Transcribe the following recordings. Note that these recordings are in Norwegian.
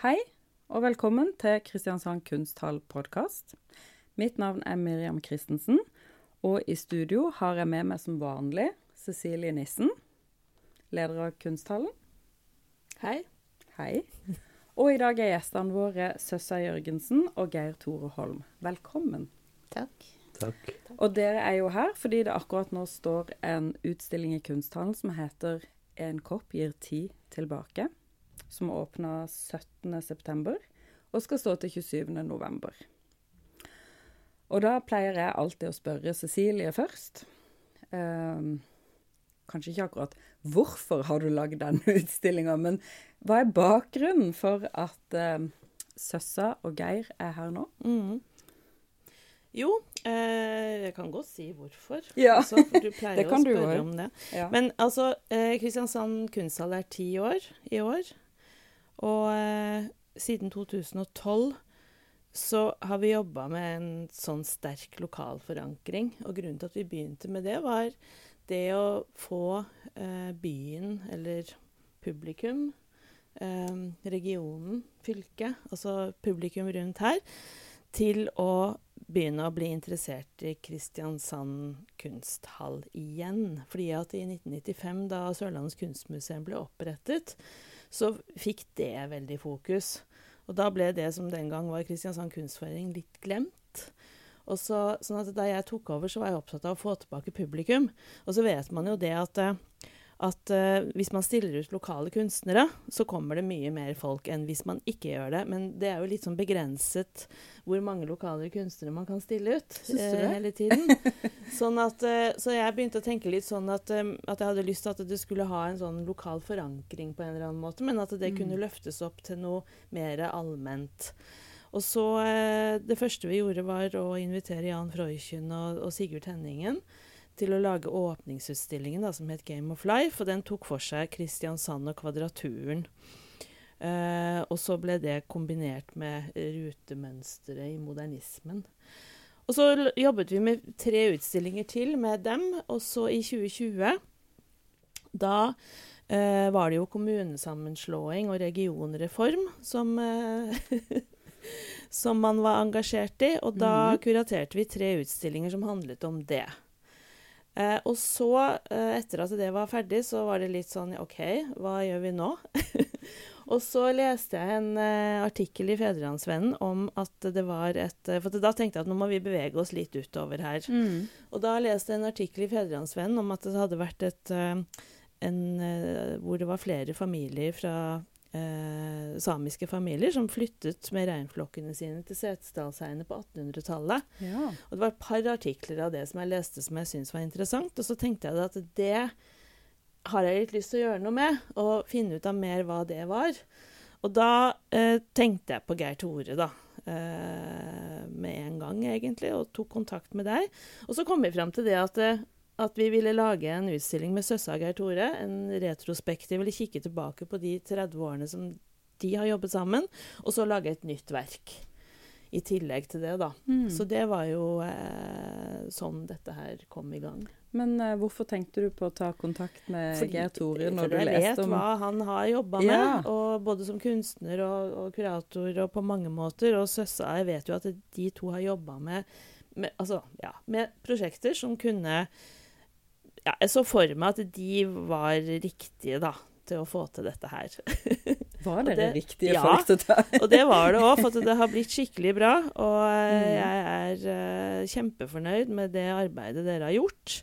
Hei, og velkommen til Kristiansand kunsthall-podkast. Mitt navn er Miriam Christensen, og i studio har jeg med meg som vanlig Cecilie Nissen, leder av Kunsthallen. Hei. Hei. Og i dag er gjestene våre Søssa Jørgensen og Geir Tore Holm. Velkommen. Takk. Takk. Og dere er jo her fordi det akkurat nå står en utstilling i Kunsthallen som heter 'En kopp gir tid tilbake', som åpna 17.9. og skal stå til 27.11. Og da pleier jeg alltid å spørre Cecilie først. Ehm, kanskje ikke akkurat 'hvorfor har du lagd denne utstillinga', men hva er bakgrunnen for at ehm, Søssa og Geir er her nå? Mm. Jo, eh, jeg kan godt si hvorfor. Ja, Altså, du pleier det å kan du spørre også. om det. Ja. Men altså, eh, Kristiansand kunsthall er ti år i år. Og eh, siden 2012 så har vi jobba med en sånn sterk lokal forankring. Og grunnen til at vi begynte med det, var det å få eh, byen, eller publikum, eh, regionen, fylket, altså publikum rundt her, til å begynne å bli interessert i Kristiansand kunsthall igjen. Fordi at i 1995, da Sørlandets kunstmuseum ble opprettet, så fikk det veldig fokus. Og da ble det som den gang var Kristiansand kunstforening, litt glemt. Og så, sånn at Da jeg tok over, så var jeg opptatt av å få tilbake publikum. Og så vet man jo det at, eh, at uh, hvis man stiller ut lokale kunstnere, så kommer det mye mer folk enn hvis man ikke gjør det. Men det er jo litt sånn begrenset hvor mange lokale kunstnere man kan stille ut det? hele tiden. Sånn at, uh, så jeg begynte å tenke litt sånn at, eh, at jeg hadde lyst til at det skulle ha en sånn lokal forankring på en eller annen måte, men at det kunne Mm. løftes opp til noe mer allment. Og så Det første vi gjorde, var å invitere Jan Freuchen og, og Sigurd Henningen til å lage åpningsutstillingen da, som het Game of Life. Og den tok for seg Kristiansand og Kvadraturen. Eh, og så ble det kombinert med rutemønsteret i modernismen. Og så jobbet vi med tre utstillinger til med dem. Og så i 2020, da eh, var det jo kommunesammenslåing og regionreform som eh, som man var engasjert i. Og da Mhm. kuraterte vi tre utstillinger som handlet om det. Eh, og så, eh, etter at det var ferdig, så var det litt sånn OK, hva gjør vi nå? og så leste jeg en eh, artikkel i Fedrelandsvennen om at det var et eh, For da tenkte jeg at nå må vi bevege oss litt utover her. Mm. Og da leste jeg en artikkel i Fedrelandsvennen om at det hadde vært et eh, en, eh, Hvor det var flere familier fra eh, samiske familier som flyttet med reinflokkene sine til Setesdalsheiene på 1800-tallet. Ja. Og det var et par artikler av det som jeg leste som jeg syntes var interessant. Og så tenkte jeg at det har jeg litt lyst til å gjøre noe med, og finne ut av mer hva det var. Og da eh, tenkte jeg på Geir Tore, da. Eh, med en gang, egentlig, og tok kontakt med deg. Og så kom vi fram til det at, eh, at vi ville lage en utstilling med søssa Geir Tore. En retrospektiv, eller kikke tilbake på de 30 årene som de har jobbet sammen, og så lage et nytt verk. I tillegg til det, da. Mm. Så det var jo eh, sånn dette her kom i gang. Men eh, hvorfor tenkte du på å ta kontakt med Fordi- Geir Tore for når du jeg vet hva han har jobba Ja. med, og både som kunstner og, og kurator og på mange måter. Og Søssa, jeg vet jo at de to har jobba med, med, altså, ja, med prosjekter som kunne ja, Jeg så for meg at de var riktige, da, til å få til dette her. Var dere det- riktige ja. folk til å ta? Og det var det òg, for det har blitt skikkelig bra. Og eh, Mm. jeg er eh, kjempefornøyd med det arbeidet dere har gjort.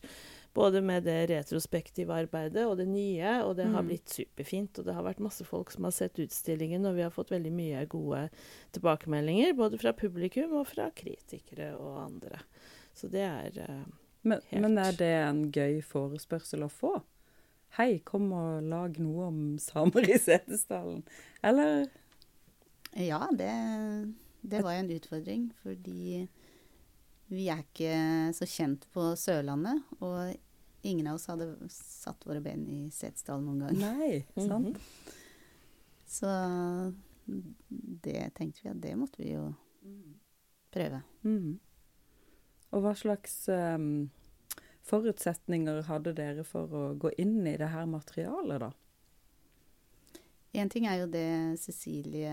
Både med det retrospektive arbeidet og det nye. Og det har Mm. blitt superfint. Og det har vært masse folk som har sett utstillingen, og vi har fått veldig mye gode tilbakemeldinger. Både fra publikum og fra kritikere og andre. Så det er eh, Men, men er det en gøy forespørsel å få? Hei, kom og lag noe om samer i Setesdalen. Eller Ja, det, det var jo en utfordring, fordi vi er ikke så kjent på Sørlandet. Og ingen av oss hadde satt våre ben i Setesdalen noen gang. Nei, sant? mhm. Så det tenkte vi at det måtte vi jo prøve. Mhm. Og hva slags um, forutsetninger hadde dere for å gå inn i det her materialet, da? En ting er jo det Cecilie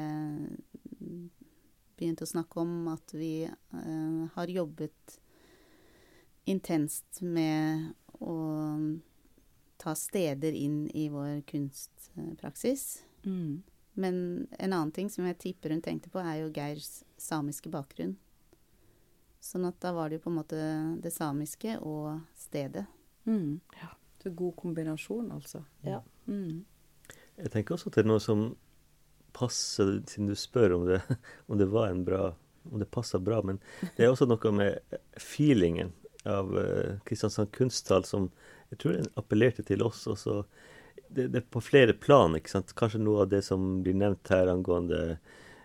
begynte å snakke om, at vi uh, har jobbet intenst med å ta steder inn i vår kunstpraksis. Mm. Men en annen ting som jeg tipper hun tenkte på, er jo Geirs samiske bakgrunn. Sånn at da var det jo på en måte det samiske og stedet. Mm. Ja. Så god kombinasjon, altså. Ja. Mm. Jeg tenker også at det er noe som passer, siden du spør om det, om det var en bra om det passer bra, men det er også noe med feelingen av uh, Kristiansand kunsthall som jeg tror den appellerte til oss. også. Det, det er på flere plan. ikke sant? Kanskje noe av det som blir nevnt her angående en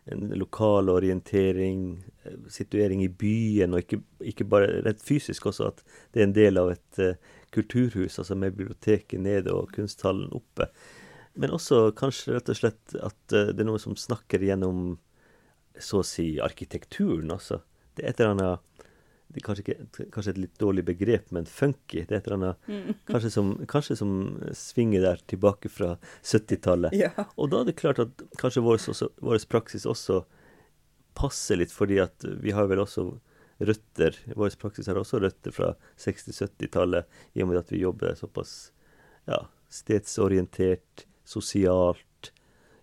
lokal orientering, eh, situering i byen, og ikke, ikke bare rett fysisk også, at det er en del av et uh, kulturhus, altså med biblioteket nede og kunsthallen oppe. Men også kanskje rett og slett at uh, det er noe som snakker gjennom så å si arkitekturen, altså. Det er et eller annet det er kanskje, ikke, kanskje et litt dårlig begrep, men funky. Det er et eller annet Mm. kanskje, som, kanskje som svinger der tilbake fra 70-tallet. Ja. Og da er det klart at kanskje vår, også, vår praksis også passer litt, fordi at vi har vel også røtter Vår praksis har også røtter fra 60-70-tallet, i og med at vi jobber såpass ja, stedsorientert, sosialt.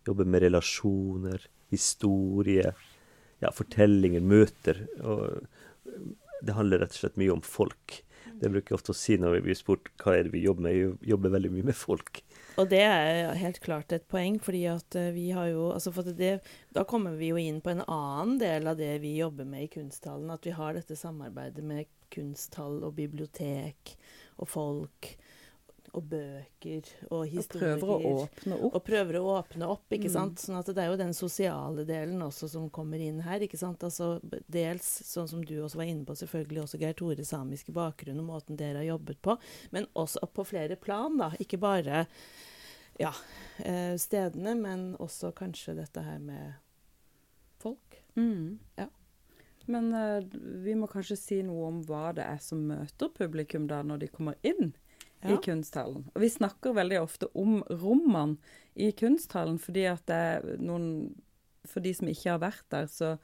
Jobber med relasjoner, historie, ja, fortellinger, møter. og det handler rett og slett mye om folk. Det bruker jeg ofte å si når vi blir spurt hva er det vi jobber med. Vi jobber veldig mye med folk. Og det er helt klart et poeng, fordi at eh, vi har jo altså for det, Da kommer vi jo inn på en annen del av det vi jobber med i kunsthallen. At vi har dette samarbeidet med kunsthall og bibliotek og folk og bøker og historier. Og prøver å åpne opp. Og prøver å åpne opp, ikke Mm. sant. Sånn at det er jo den sosiale delen også som kommer inn her, ikke sant. Altså dels, sånn som du også var inne på, selvfølgelig også Geir Tore samiske bakgrunn og måten dere har jobbet på, men også på flere plan, da. Ikke bare ja, eh, stedene, men også kanskje dette her med folk. Mm. Ja. Men uh, vi må kanskje si noe om hva det er som møter publikum da når de kommer inn i kunsthallen. Og vi snakker veldig ofte om rommene i kunsthallen, fordi at det er noen For de som ikke har vært der, så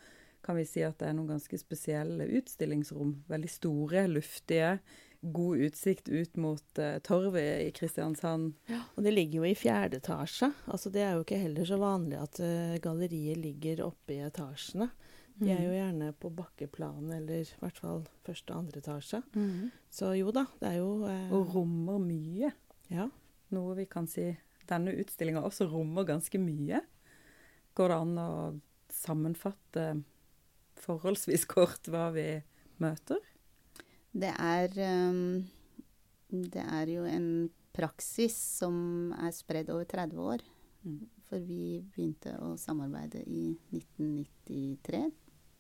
kan vi si at det er noen ganske spesielle utstillingsrom. Veldig store, luftige. God utsikt ut mot uh, torvet i Kristiansand. Ja, Og det ligger jo i fjerde etasje. Altså det er jo ikke heller så vanlig at uh, galleriet ligger oppe i etasjene. De er jo gjerne på bakkeplan, eller i hvert fall første og andre etasje. Mm. Så jo da, det er jo eh, Og rommer mye. Ja. Noe vi kan si denne utstillinga også rommer ganske mye. Går det an å sammenfatte forholdsvis kort hva vi møter? Det er um, Det er jo en praksis som er spredd over 30 år. Mm. For vi begynte å samarbeide i 1993,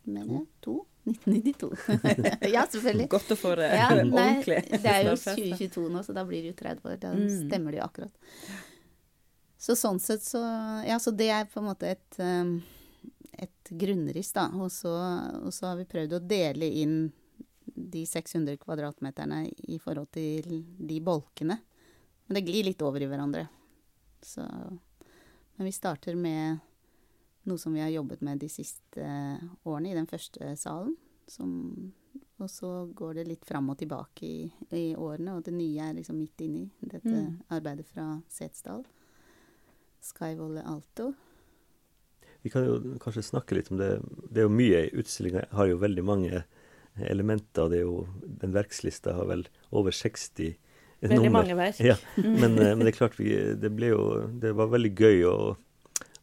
mener jeg. To? 1992. ja, selvfølgelig. Godt å få det Ja, nei, ordentlig. det er jo 2022 nå, så da blir det jo 30 år. Da Mm. stemmer det jo akkurat. Så sånn sett så Ja, så det er på en måte et, um, et grunnriss, da. Og så, og så har vi prøvd å dele inn de 600 kvadratmeterne i forhold til de bolkene. Men det glir litt over i hverandre. Så Men vi starter med noe som vi har jobbet med de siste årene i den første salen. Som og så går det litt fram og tilbake i, i årene, og det nye er liksom midt inni dette Mm. arbeidet fra Setesdal. Skyvolle Alto. Vi kan jo kanskje snakke litt om det. Det er jo mye i utstillinga. Har jo veldig mange elementer. Det er jo, den verkslista har vel over 60 Veldig nummer. mange verk. Ja, men, eh, men det er klart vi, det ble jo Det var veldig gøy å,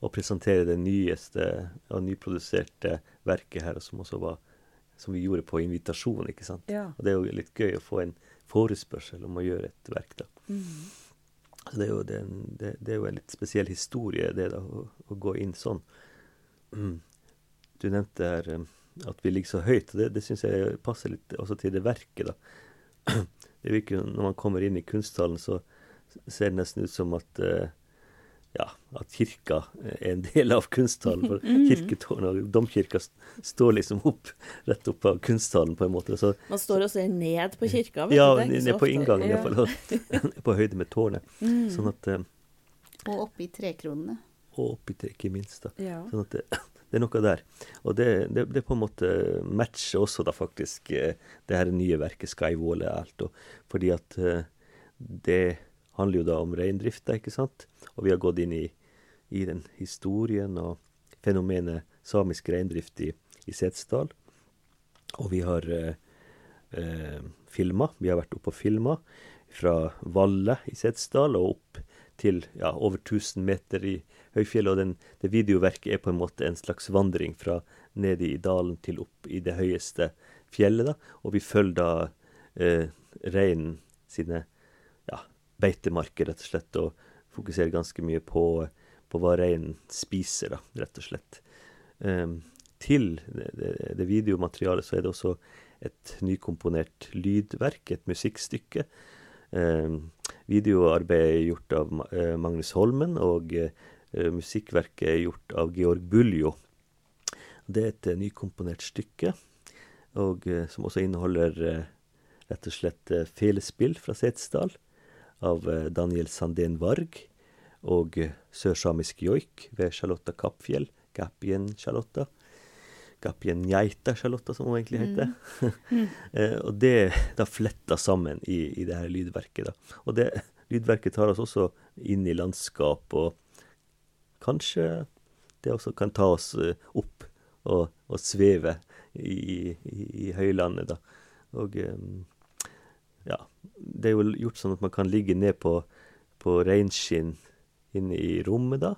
å presentere det nyeste og nyproduserte verket her, som også var Som vi gjorde på invitasjon, ikke sant. Ja. Og det er jo litt gøy å få en forespørsel om å gjøre et verk, da. Mm. Så det er jo, det, en- det, det er jo en litt spesiell historie, det da, å, å gå inn sånn. Mm. Du nevnte her eh, at vi ligger så høyt, og det, det syns jeg passer litt også til det verket, da. Det virker jo, Når man kommer inn i kunsthallen, så ser det nesten ut som at eh, ja, at kirka er en del av kunsthallen. For kirketårnet og domkirka står liksom opp, rett opp av kunsthallen, på en måte. Så, Man står og ser ned på kirka. vet ja, du, ikke på inngangen Ja. iallfall. På høyde med tårnet. Mm. Sånn at eh, Og oppi trekronene. og oppi tre, ikke minst. da. Ja. Sånn at det, det er noe der. Og det, det, det på en måte matcher også da faktisk eh, det her nye verket 'Skyvåle' og alt. Og, fordi at eh, det handler jo da om reindrifta, ikke sant? Og vi har gått inn i, i den historien og fenomenet samisk reindrift i, i Setesdal. Og vi har eh, eh, filma. Vi har vært oppe og filma fra Valle i Setesdal og opp til ja, over 1000 meter i høyfjellet. Og den, det videoverket er på en måte en slags vandring fra nede i dalen til opp i det høyeste fjellet. da, Og vi følger da eh, reinen sine beitemarker, rett og slett, og fokuserer ganske mye på, på hva reinen spiser, da, rett og slett. Um, til det, det, videomaterialet så er det også et nykomponert lydverk, et musikkstykke. Um, videoarbeidet er gjort av uh, Magnus Holmen, og uh, musikkverket er gjort av Georg Buljo. Det er et uh, nykomponert stykke, og som også inneholder rett og slett felespill fra Setesdal av Daniel Sandén Varg og sørsamisk joik ved Charlotta Kappfjell, Gappien-Charlotta. Gappien-Geita-Charlotta, som hun egentlig heter. Mm. Mm. og det da fletta sammen i, i det her lydverket. da. Og det lydverket tar oss også inn i landskap, og kanskje det også kan ta oss opp og, og sveve i, i, i, høylandet, da. Og um, ja, det er jo gjort sånn at man kan ligge ned på, på reinskinn inne i rommet, da,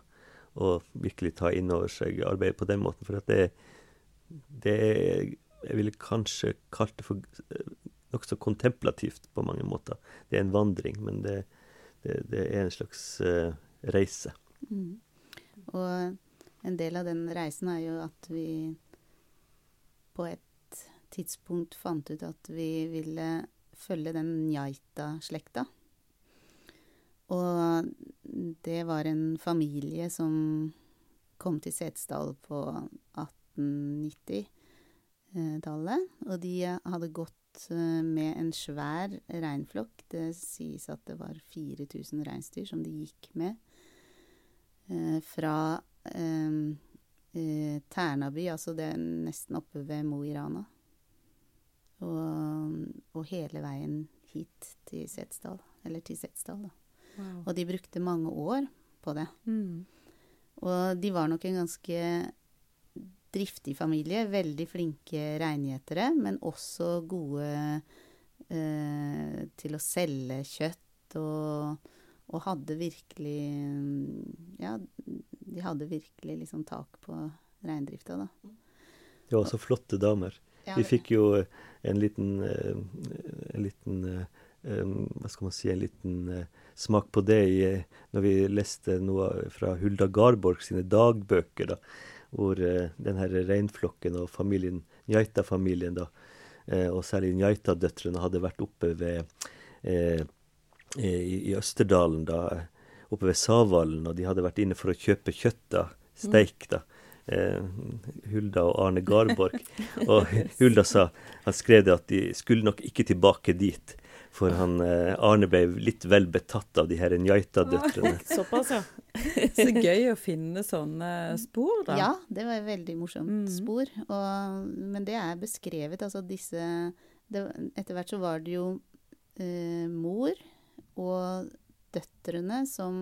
og virkelig ta inn over seg arbeidet på den måten. For at det, det er Jeg ville kanskje kalt det for nokså kontemplativt på mange måter. Det er en vandring, men det, det, det er en slags uh, reise. Mm. Og en del av den reisen er jo at vi på et tidspunkt fant ut at vi ville følge den Njaita-slekta. Og det var en familie som kom til Setesdal på 1890-tallet. Og de hadde gått eh, med en svær reinflokk. Det sies at det var 4000 reinsdyr som de gikk med. Eh, fra eh, Ternaby, altså det er nesten oppe ved Mo i Rana. Og, og, hele veien hit til Setesdal. Eller til Setesdal, da. Wow. Og de brukte mange år på det. Mm. Og de var nok en ganske driftig familie. Veldig flinke reingjetere, men også gode eh, til å selge kjøtt. Og, og, hadde virkelig Ja, de hadde virkelig liksom tak på reindrifta, da. De var også flotte damer. Ja, Vi fikk jo en liten, eh, en liten eh, Hva skal man si En liten eh, smak på det i, når vi leste noe fra Hulda Garborg sine dagbøker, da, hvor den her reinflokken og familien, Njaita-familien, da, og særlig Njaita-døtrene, hadde vært oppe ved uh, i, i, Østerdalen, da, oppe ved Savalen, og de hadde vært inne for å kjøpe kjøtt, da, steik, da. Hulda og Arne Garborg. Og Hulda sa, han skrev det at de skulle nok ikke tilbake dit. For han, eh, Arne ble litt vel betatt av de her Njaita-døtrene. Såpass, ja. Så gøy å finne sånne spor, da. Ja, det var et veldig morsomt mm. spor. Og, men det er beskrevet, altså disse det, Etter hvert så var det jo eh, mor og døtrene som,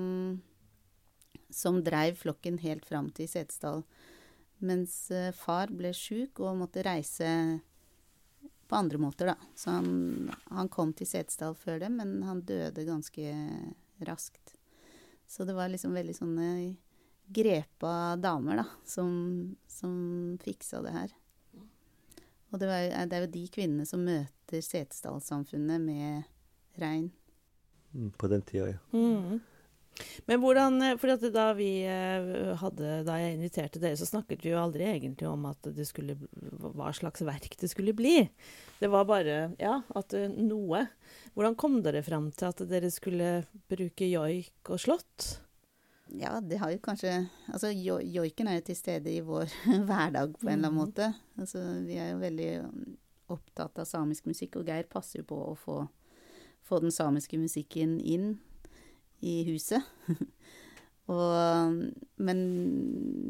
som dreiv flokken helt fram til Setesdal. Mens eh, far ble sjuk og måtte reise på andre måter, da. Så han, han kom til Setesdal før det, men han døde ganske raskt. Så det var liksom veldig sånne grepa damer, da, som, som fiksa det her. Og det, var, det, er jo de kvinnene som møter Setesdalssamfunnet med rein. Mm, på den tida, ja. Mm. Men hvordan eh, For da vi eh, hadde Da jeg inviterte dere, så snakket vi jo aldri egentlig om at det skulle Hva slags verk det skulle bli. Det var bare Ja, at eh, noe. Hvordan kom dere fram til at dere skulle bruke joik og slått? Ja, det har jo kanskje Altså, jo, joiken er jo til stede i vår hverdag på en eller annen mm. måte. Altså, vi er jo veldig um, opptatt av samisk musikk, og Geir passer jo på å få, få den samiske musikken inn i huset. Og, men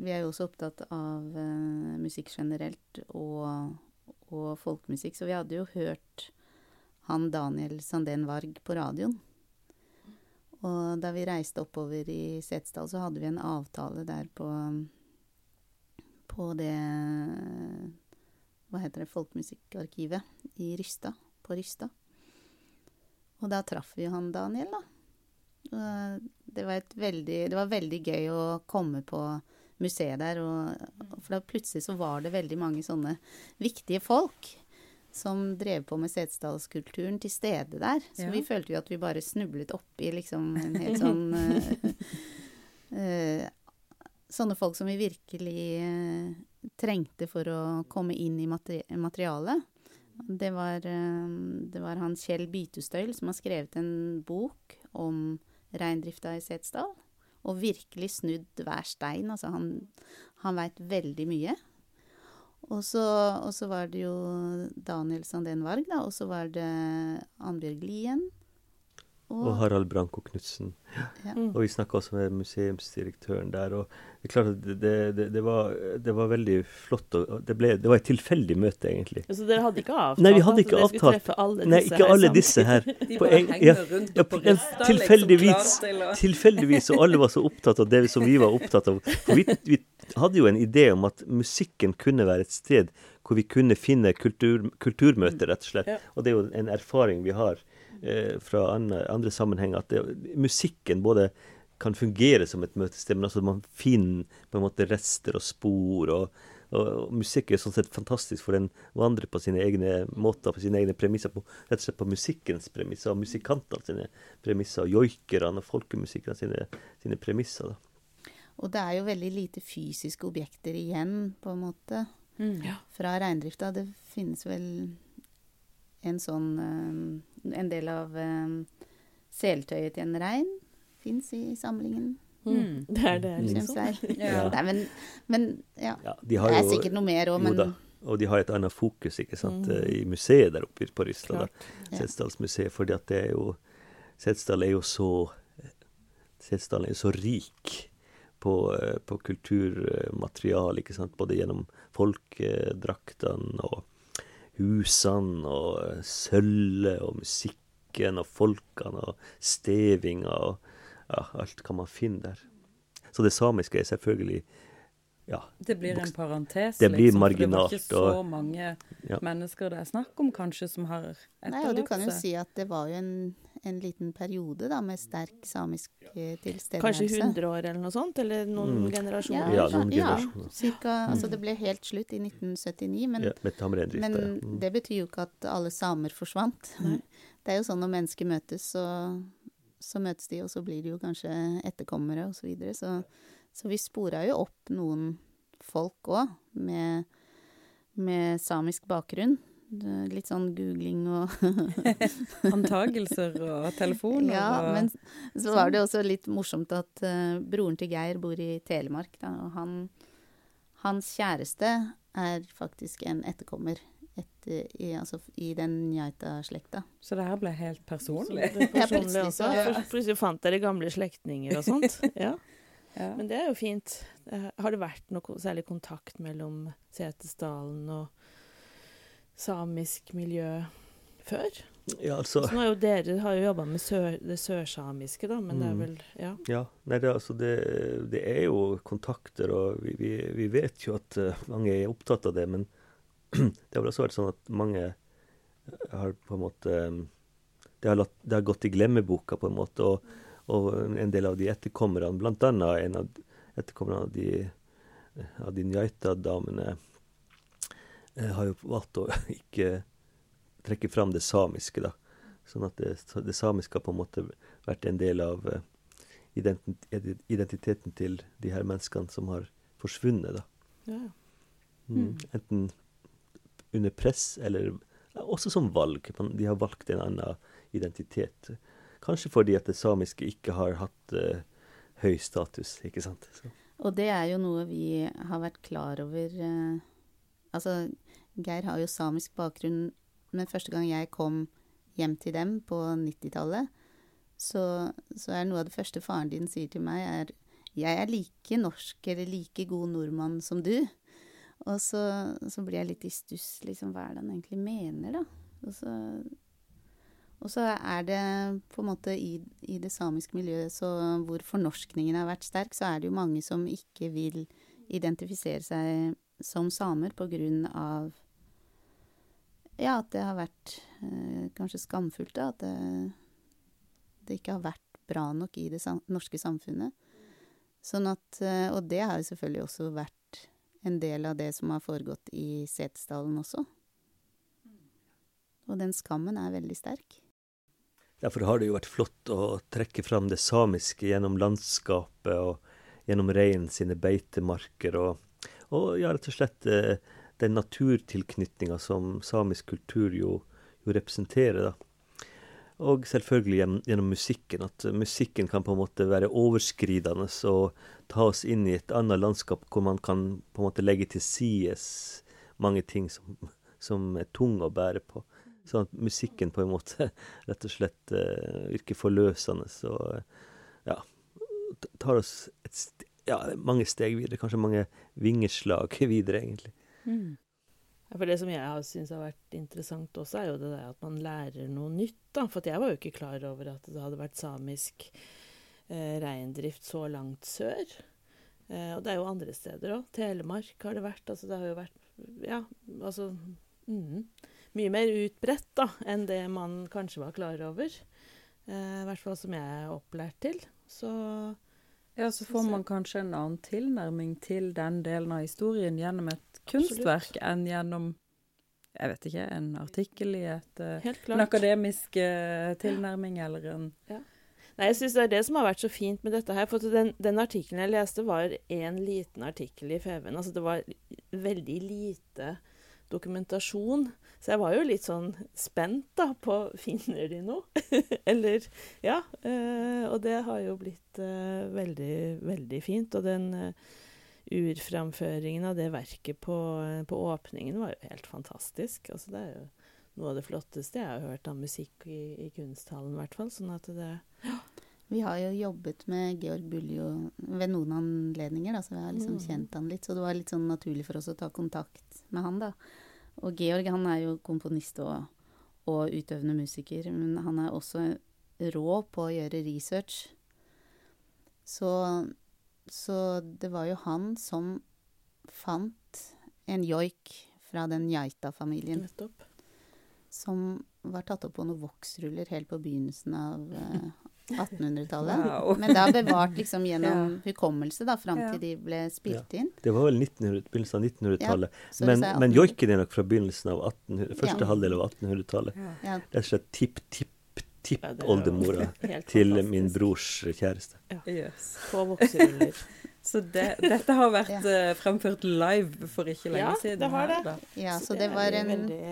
vi er jo også opptatt av uh, musikk generelt og, og folkemusikk, så vi hadde jo hørt han Daniel Sandén Varg på radioen. Og da vi reiste oppover i Setesdal, så hadde vi en avtale der på på det Hva heter det Folkemusikkarkivet i Rysta. På Rysta. Og da traff vi jo han Daniel, da. Og det var, et veldig, det var veldig gøy å komme på museet der, og, for da plutselig så var det veldig mange sånne viktige folk som drev på med Setesdalskulturen til stede der. Så Ja. vi følte jo at vi bare snublet oppi liksom en helt sånn uh, uh, Sånne folk som vi virkelig uh, trengte for å komme inn i materi materialet. Det var, eh, det var han Kjell Bytustøyl som har skrevet en bok om reindrifta i Setesdal. Og virkelig snudd hver stein. Altså, han, han veit veldig mye. Og så, var det jo Daniel Sandén Varg, da. Og så var det Annbjørg Lien. Og Harald Branko Knutsen. ja. Mm. Og vi snakka også med museumsdirektøren der. og Det er klart at det, det, det, var, det var veldig flott. og det, ble, det var et tilfeldig møte, egentlig. Så dere hadde ikke avtalt Nei, vi hadde at ikke dere skulle avtalt. treffe alle Nei, ikke her alle sammen? disse her. De bare en- henger ja, rundt ja, og på Rista, tilfeldigvis. liksom, klar til å Tilfeldigvis, og alle var så opptatt av det som vi var opptatt av. For vi, vi hadde jo en idé om at musikken kunne være et sted hvor vi kunne finne kultur, kulturmøter, rett og slett. Og det er jo en erfaring vi har fra andre, andre sammenhenger, at det, musikken både kan fungere som et møtested, men altså man finner på en måte rester og spor. og og, og musikk er sånn sett fantastisk, for den vandrer på sine egne måter, på sine egne premisser. På, rett og slett på musikkens premisser, og musikantene sine premisser, og joikerne og folkemusikerne sine, sine premisser. da. Og det er jo veldig lite fysiske objekter igjen, på en måte, Mm. Fra reindrifta. Det finnes vel en sånn eh, En del av eh, seltøyet til en rein fins i samlingen. Mm. Det er det, Synes liksom. jeg. Ja. Nei, men, men ja. Ja, de Det er jo, sikkert noe mer òg, men da, og de har et annet fokus ikke sant, Mm. eh, i museet der oppe på. Ja. Setesdalsmuseet, For det er jo Setesdal er jo så Setesdal er jo så rik på, på kulturmateriale, ikke sant. Både gjennom folkedraktene og husene og sølvet og musikken og folkene og stevinga og ja, alt kan man finne der. Så det samiske er selvfølgelig ja, Det blir en parentes, Det blir liksom, for det var ikke så og- mange Ja. mennesker det er snakk om, kanskje, som har Nei, og du kan jo si at det var jo en, en liten periode da, med sterk samisk eh, tilstedeværelse. Kanskje 100 år eller noe sånt? Eller noen Mm. generasjoner? Ja, noen ja, generasjoner. cirka, altså det ble helt slutt i 1979, men, ja men. Mm. det betyr jo ikke at alle samer forsvant. Nei. Det er jo sånn når mennesker møtes, så, så møtes de, og så blir de jo kanskje etterkommere og så videre. Så, så vi spora jo opp noen folk òg, med, med samisk bakgrunn. Litt sånn googling og Antagelser og telefoner Ja, og men så var det også litt morsomt at uh, broren til Geir bor i Telemark, da, og han Hans kjæreste er faktisk en etterkommer etter, i, altså, i den Njaita-slekta. Så det her ble helt personlig. det Ja, personlig plutselig også. så- For- Plutselig fant dere gamle slektninger og sånt. Ja. Ja. Men det er jo fint. Eh, Har det vært noe særlig kontakt mellom Setesdalen og samisk miljø før? ja, altså Så nå er jo dere har jo jobba med sør, det sørsamiske, da, men det er Mm. vel Ja. Ja, nei, det, altså det, det er jo kontakter, og vi, vi, vi vet jo at eh, mange er opptatt av det. Men det har vel også vært sånn at mange har på en måte eh, Det har, latt, det har gått i glemmeboka, på en måte. Og, og en del av de etterkommerne, annet en av etterkommerne av de, av de Njaita-damene, eh, har jo valgt å ikke trekke fram det samiske, da. Sånn at det, det samiske har på en måte vært en del av eh, identiteten til de her menneskene som har forsvunnet, da. ja. Mm. Enten under press, eller også som valg. De har valgt en annen identitet. Kanskje fordi at det samiske ikke har hatt uh, høy status, ikke sant. Så. Og det er jo noe vi har vært klar over eh, Altså, Geir har jo samisk bakgrunn, men første gang jeg kom hjem til dem på 90-tallet, så, så er noe av det første faren din sier til meg, er jeg er like norsk eller like god nordmann som du. Og så, så blir jeg litt i stuss, liksom, hva er det han egentlig mener, da? Og så, og så er det på en måte i, i det samiske miljøet så hvor fornorskningen har vært sterk, så er det jo mange som ikke vil identifisere seg som samer på grunn av ja, at det har vært eh, kanskje skamfullt, da. At det, det, ikke har vært bra nok i det sam norske samfunnet. Sånn at eh, Og det har jo selvfølgelig også vært en del av det som har foregått i Setesdalen også. Og den skammen er veldig sterk. Derfor har det jo vært flott å trekke fram det samiske gjennom landskapet og gjennom reinen sine beitemarker, og, og ja, rett og slett eh, den naturtilknytninga som samisk kultur jo, jo representerer. da. Og selvfølgelig gjennom, gjennom, musikken. At musikken kan på en måte være overskridende og ta oss inn i et annet landskap hvor man kan på en måte legge til sides mange ting som, som er tunge å bære på. Sånn at musikken på en måte rett og slett uh, virker forløsende og ja, tar oss et, ja, mange steg videre. Kanskje mange vingeslag videre, egentlig. Mm. For Det som jeg syns har vært interessant også, er jo det der at man lærer noe nytt. da. For jeg var jo ikke klar over at det hadde vært samisk eh, reindrift så langt sør. Eh, og det er jo andre steder òg. Telemark har det vært. Altså det har jo vært Ja, altså mm, Mye mer utbredt da, enn det man kanskje var klar over. Eh, I hvert fall som jeg er opplært til. Så ja, så får man kanskje en annen tilnærming til den delen av historien gjennom et kunstverk Absolutt. enn gjennom jeg vet ikke, en artikkel i et, eh, en akademisk uh, tilnærming eller en ja. Nei, jeg syns det er det som har vært så fint med dette her. For den, den artikkelen jeg leste, var en liten artikkel i FVN. Altså det var veldig lite dokumentasjon. Så jeg var jo litt sånn spent da på Finner de noe? Eller Ja. Øh, og det har jo blitt øh, veldig, veldig fint. Og den øh, urframføringen av det verket på, på, åpningen var jo helt fantastisk. Altså det er jo noe av det flotteste jeg har hørt av musikk i, i kunsthallen, i hvert fall. Sånn at det ja. Vi har jo jobbet med Georg Buljo ved noen anledninger, da, så vi har liksom mm. kjent han litt. Så det var litt sånn naturlig for oss å ta kontakt med han, da. Og Georg han er jo komponist og, og utøvende musiker, men han er også rå på å gjøre research. Så, så det var jo han som fant en joik fra den geita-familien. Som var tatt opp på noen voksruller helt på begynnelsen av, eh, 1800-tallet. Wow. Men da bevart liksom gjennom ja. hukommelse da, fram til de ble spilt inn. Det var vel begynnelsen av 1900-tallet. Ja, men, men joiken er nok fra begynnelsen av 1800, første halvdel av 1800-tallet. Ja. Rett og slett tipp-tipp-tipp-oldemora til min brors kjæreste. Ja. Yes. På vokseruller. Så det, dette har vært ja. uh, fremført live for ikke lenge ja, siden. Ja, det har det. Ja, så, så det, det var en... Veldig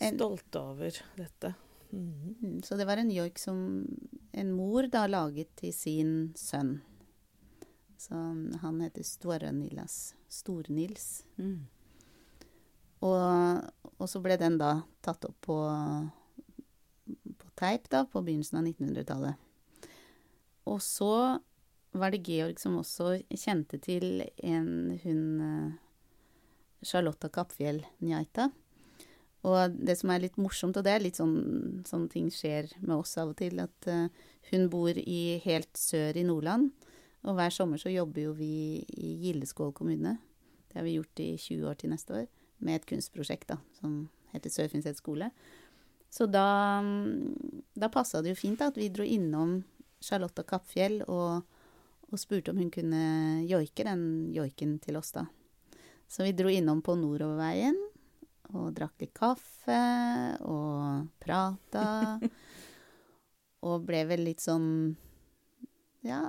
stolte over dette. Mm. Så det var en joik som en mor da laget til sin sønn. Så han heter Store-Nilas. Stor-Nils. Mm. Og, og, så ble den da tatt opp på, på teip da, på begynnelsen av 1900-tallet. Og så var det Georg som også kjente til en hun eh, Charlotta Kappfjell Njaita og det som er litt morsomt, og det er litt sånn sånne ting skjer med oss av og til, at uh, hun bor i helt sør i Nordland. Og hver sommer så jobber jo vi i Gildeskål kommune. Det har vi gjort i 20 år til neste år. Med et kunstprosjekt da, som heter Sør-Finnset skole. Så da, da passa det jo fint da, at vi dro innom Charlotta Kappfjell og, og spurte om hun kunne joike den joiken til oss, da. Så vi dro innom på Nordoverveien og drakk litt kaffe og prata. og ble vel litt sånn Ja,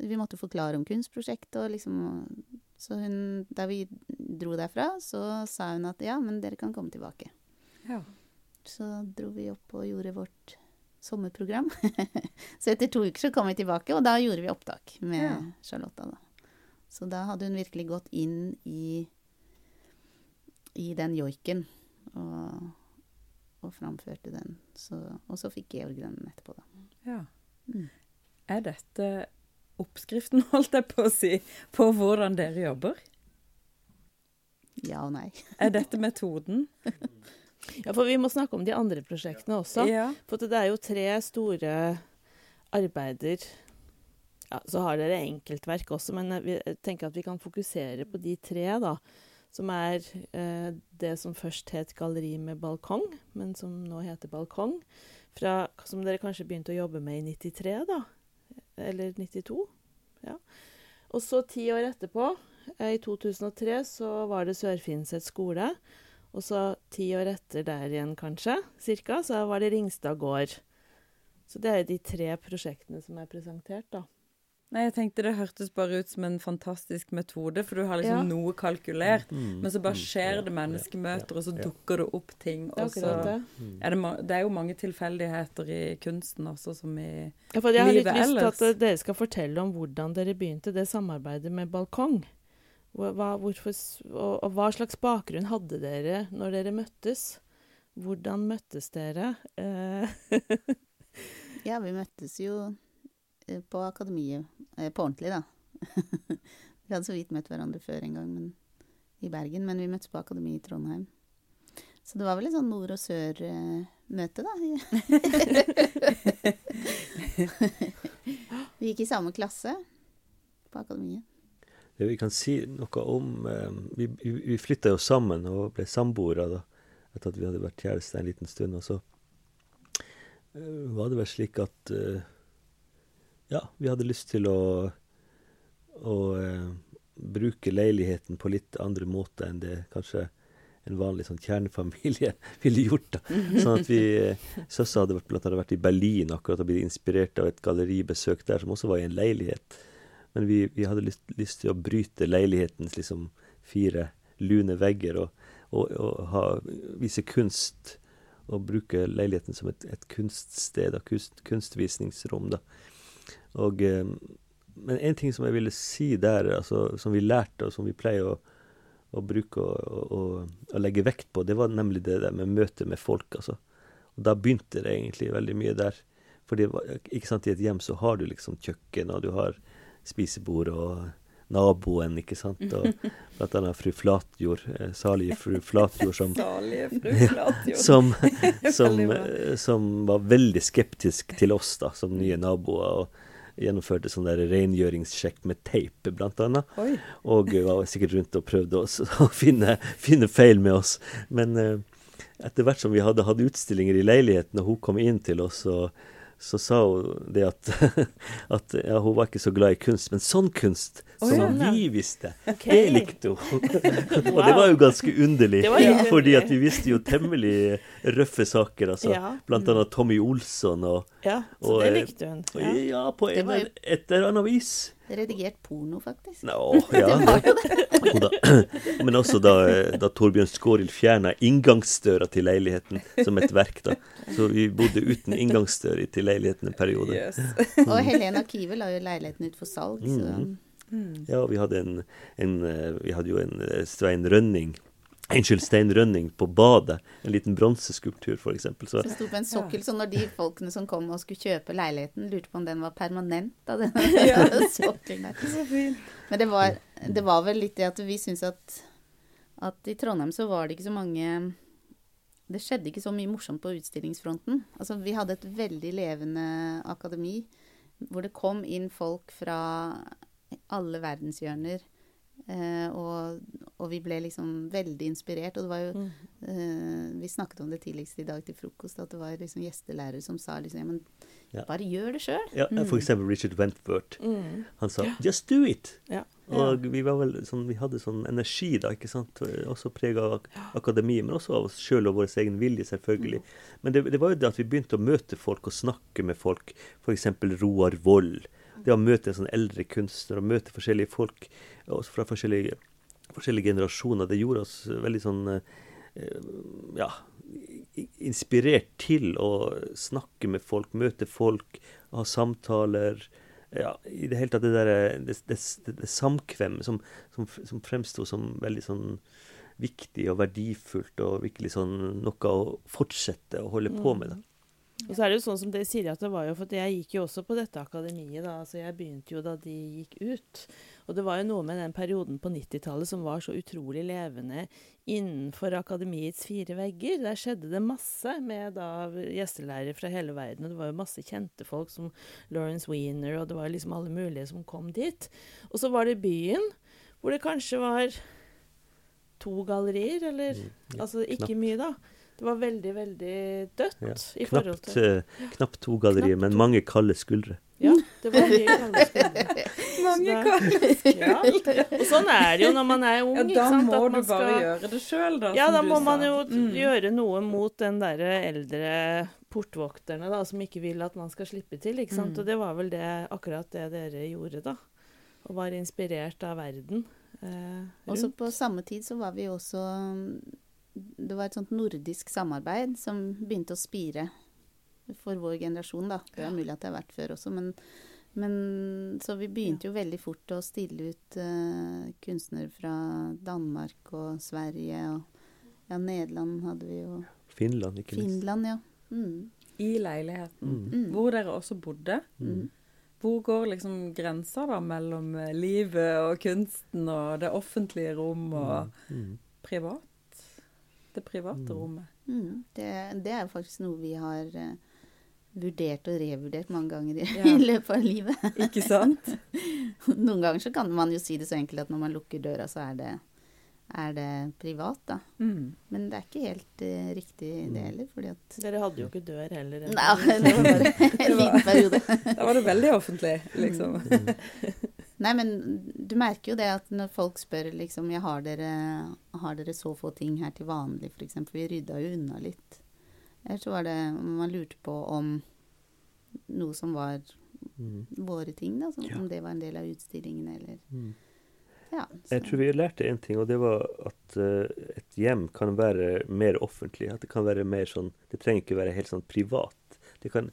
vi måtte forklare om kunstprosjektet og liksom Så hun Da vi dro derfra, så sa hun at ja, men dere kan komme tilbake. Ja. Så dro vi opp og gjorde vårt sommerprogram. så etter to uker så kom vi tilbake, og da gjorde vi opptak med ja. Charlotta, da. Så da hadde hun virkelig gått inn i i den joiken. Og, og framførte den. Så, og så fikk Georg den etterpå, da. Ja. Mm. Er dette oppskriften, holdt jeg på å si, på hvordan dere jobber? Ja og nei. Er dette metoden? Ja, for vi må snakke om de andre prosjektene også. Ja. For det er jo tre store arbeider. Ja, så har dere enkeltverk også, men vi jeg tenker at vi kan fokusere på de tre, da. Som er eh, det som først het Galleri med balkong, men som nå heter Balkong. Fra, som dere kanskje begynte å jobbe med i 93, da. Eller 92. Ja. Og så ti år etterpå, eh, i 2003, så var det Sør-Finset skole. Og så ti år etter der igjen, kanskje, cirka, så var det Ringstad gård. Så det er de tre prosjektene som er presentert, da. Nei, jeg tenkte det hørtes bare ut som en fantastisk metode, for du har liksom Ja. noe kalkulert, Mm, men så bare mm, skjer ja, det menneskemøter, og så ja, dukker det opp ting, Det er og så det. Mm. er det, det er jo mange tilfeldigheter i kunsten også, som i Ja, for jeg har litt Livet lyst til at dere skal fortelle om hvordan dere begynte det samarbeidet med balkong. Hva, hvorfor, og, og hva slags bakgrunn hadde dere når dere møttes? Hvordan møttes dere? Eh, Ja, vi møttes jo på akademiet. eh, På ordentlig, da. vi hadde så vidt møtt hverandre før en gang men, i Bergen, men vi møttes på akademiet i Trondheim. Så det var vel et sånn nord- og sør-møte, da. vi gikk i samme klasse på akademiet. Det vi kan si noe om eh, Vi, vi, flytta jo sammen og ble samboere da, etter at vi hadde vært kjærester en liten stund. Og så eh, var det vel slik at eh, Ja, vi hadde lyst til å, å eh, bruke leiligheten på litt andre måter enn det kanskje en vanlig sånn kjernefamilie ville gjort. da. Sånn at vi eh, hadde vært, blant annet vært i Berlin akkurat og blitt inspirert av et galleribesøk der, som også var i en leilighet. Men vi, vi hadde lyst, lyst til å bryte leilighetens liksom fire lune vegger og, og, og ha, vise kunst. Og bruke leiligheten som et, et kunststed, og kunst, kunstvisningsrom. da. Og, eh, men en ting som jeg ville si der, altså, som vi lærte, og som vi pleier å, å bruke og, og, og legge vekt på, det var nemlig det der med møte med folk. altså. Og da begynte det egentlig veldig mye der. For det var, ikke sant, i et hjem så har du liksom kjøkken, og du har spisebord og naboen, ikke sant. Og blant annet fru Flatjord, eh, salige fru Flatjord, som, fru Flatjord. som, som, eh, som var veldig skeptisk til oss da, som nye naboer. og Gjennomførte sånn der rengjøringssjekk med teip, blant annet. Oi. Og var sikkert rundt og prøvde oss, å finne, finne feil med oss. Men uh, etter hvert som vi hadde hatt utstillinger i leiligheten, og hun kom inn til oss, og, så sa hun det at, at ja, hun var ikke så glad i kunst, men sånn kunst Som ja. vi visste, Okay. det likte hun. og det var jo ganske underlig, jo fordi at vi visste jo temmelig røffe saker. altså. Ja. Blant annet Tommy Olsson og, ja, så Og, det eh, likte hun. og Ja. ja, på en, var jo- et eller annet vis. Redigert porno, faktisk. Nå, ja. Og da, men også da, da Torbjørn Skårild fjerna inngangsdøra til leiligheten som et verk. da. Så vi bodde uten inngangsdør til leiligheten en periode. Yes. Og Helena Kive la jo leiligheten ut for salg, så Mhm. Ja, vi hadde, en, en, eh, vi hadde jo en eh, Svein Rønning Unnskyld, Stein Rønning på badet. En liten bronseskulptur, f.eks. Så det sto på en sokkel. Så når de folkene som kom og skulle kjøpe leiligheten, lurte på om den var permanent, da, den sokkelen der. Men det var, det var vel litt det at vi syntes at, at i Trondheim så var det ikke så mange Det skjedde ikke så mye morsomt på utstillingsfronten. Altså, vi hadde et veldig levende akademi hvor det kom inn folk fra alle verdenshjørner. Eh, og, og vi ble liksom veldig inspirert. Og det var jo Mm. eh, Vi snakket om det tidligst i dag til frokost, at det var liksom gjestelærere som sa liksom Ja, men Ja. bare gjør det sjøl. ja, for eksempel Richard Wentworth. Mm. Han sa 'just do it'. Ja. Og vi, var vel, sånn, vi hadde sånn energi da, ikke sant. Også prega av ak akademiet, men også av oss sjøl og vår egen vilje, selvfølgelig. Men det, det var jo det at vi begynte å møte folk og snakke med folk. F.eks. Roar Vold. Det å møte en sånn eldre kunstner og møte forskjellige folk også fra forskjellige, forskjellige generasjoner, det gjorde oss veldig sånn eh, ja, inspirert til å snakke med folk, møte folk, ha samtaler. Ja, i det hele tatt det derre det, det, det, det samkvemmet som, som, som fremsto som veldig sånn viktig og verdifullt, og virkelig sånn noe å fortsette å holde på med. Da. Og så er det jo sånn som dere sier, at det var jo for jeg gikk jo også på dette akademiet, da. Altså jeg begynte jo da de gikk ut. Og det var jo noe med den perioden på 90-tallet som var så utrolig levende innenfor akademiets fire vegger. Der skjedde det masse med da gjestelærere fra hele verden. Og det var jo masse kjente folk som Lawrence Wiener, og det var liksom alle mulige som kom dit. Og så var det byen, hvor det kanskje var to gallerier, eller Mm, ja, Altså ikke knapt. mye, da. Det var veldig, veldig dødt Ja, i forhold til Uh, knapt to gallerier, Knapt men to. mange kalde skuldre. Ja, det var mye kalde skuldre. Mange Så kalde Ja. Og sånn er det jo når man er ung. Ja, da sant? må At du bare skal- gjøre det sjøl, da. Ja, som da du må sa. man jo Mm. gjøre noe mot den derre eldre portvokterne da, som ikke vil at man skal slippe til. ikke sant? Mm. Og det var vel det, akkurat det dere gjorde, da. Og var inspirert av verden. Eh, Og så på samme tid så var vi også mm, Det var et sånt nordisk samarbeid som begynte å spire for vår generasjon, da. Det er mulig at det har vært før også, men, men Så vi begynte jo veldig fort å stille ut uh, kunstnere fra Danmark og Sverige og ja, Nederland hadde vi jo. Finland, ikke minst. Finland, ja. Mm. I leiligheten, Mm. Mm. hvor dere også bodde. Mm. Hvor går liksom grensa da mellom eh, livet og kunsten og det offentlige rom og Mm. privat? Det private Mm. rommet. Mm. Det, det er faktisk noe vi har uh, vurdert og revurdert mange ganger i, Ja. i løpet av livet. Ikke sant? Noen ganger så kan man jo si det så enkelt at når man lukker døra, så er det, er det privat, da. Mm. Men det er ikke helt uh, riktig Mm. det heller, fordi at Dere hadde jo ikke dør heller. Nei, det var bare en liten periode. Da var det veldig offentlig, liksom. Mm. Nei, men du merker jo det at når folk spør liksom ja, har dere, har dere så få ting her til vanlig, f.eks. Vi rydda jo unna litt. Eller så var det Man lurte på om noe som var Mm. våre ting, da. Som, Ja. Om det var en del av utstillingen, eller Mm. Ja. Jeg tror vi lærte en ting, og det var at uh, et hjem kan være mer offentlig. At det kan være mer sånn Det trenger ikke være helt sånn privat. Det kan,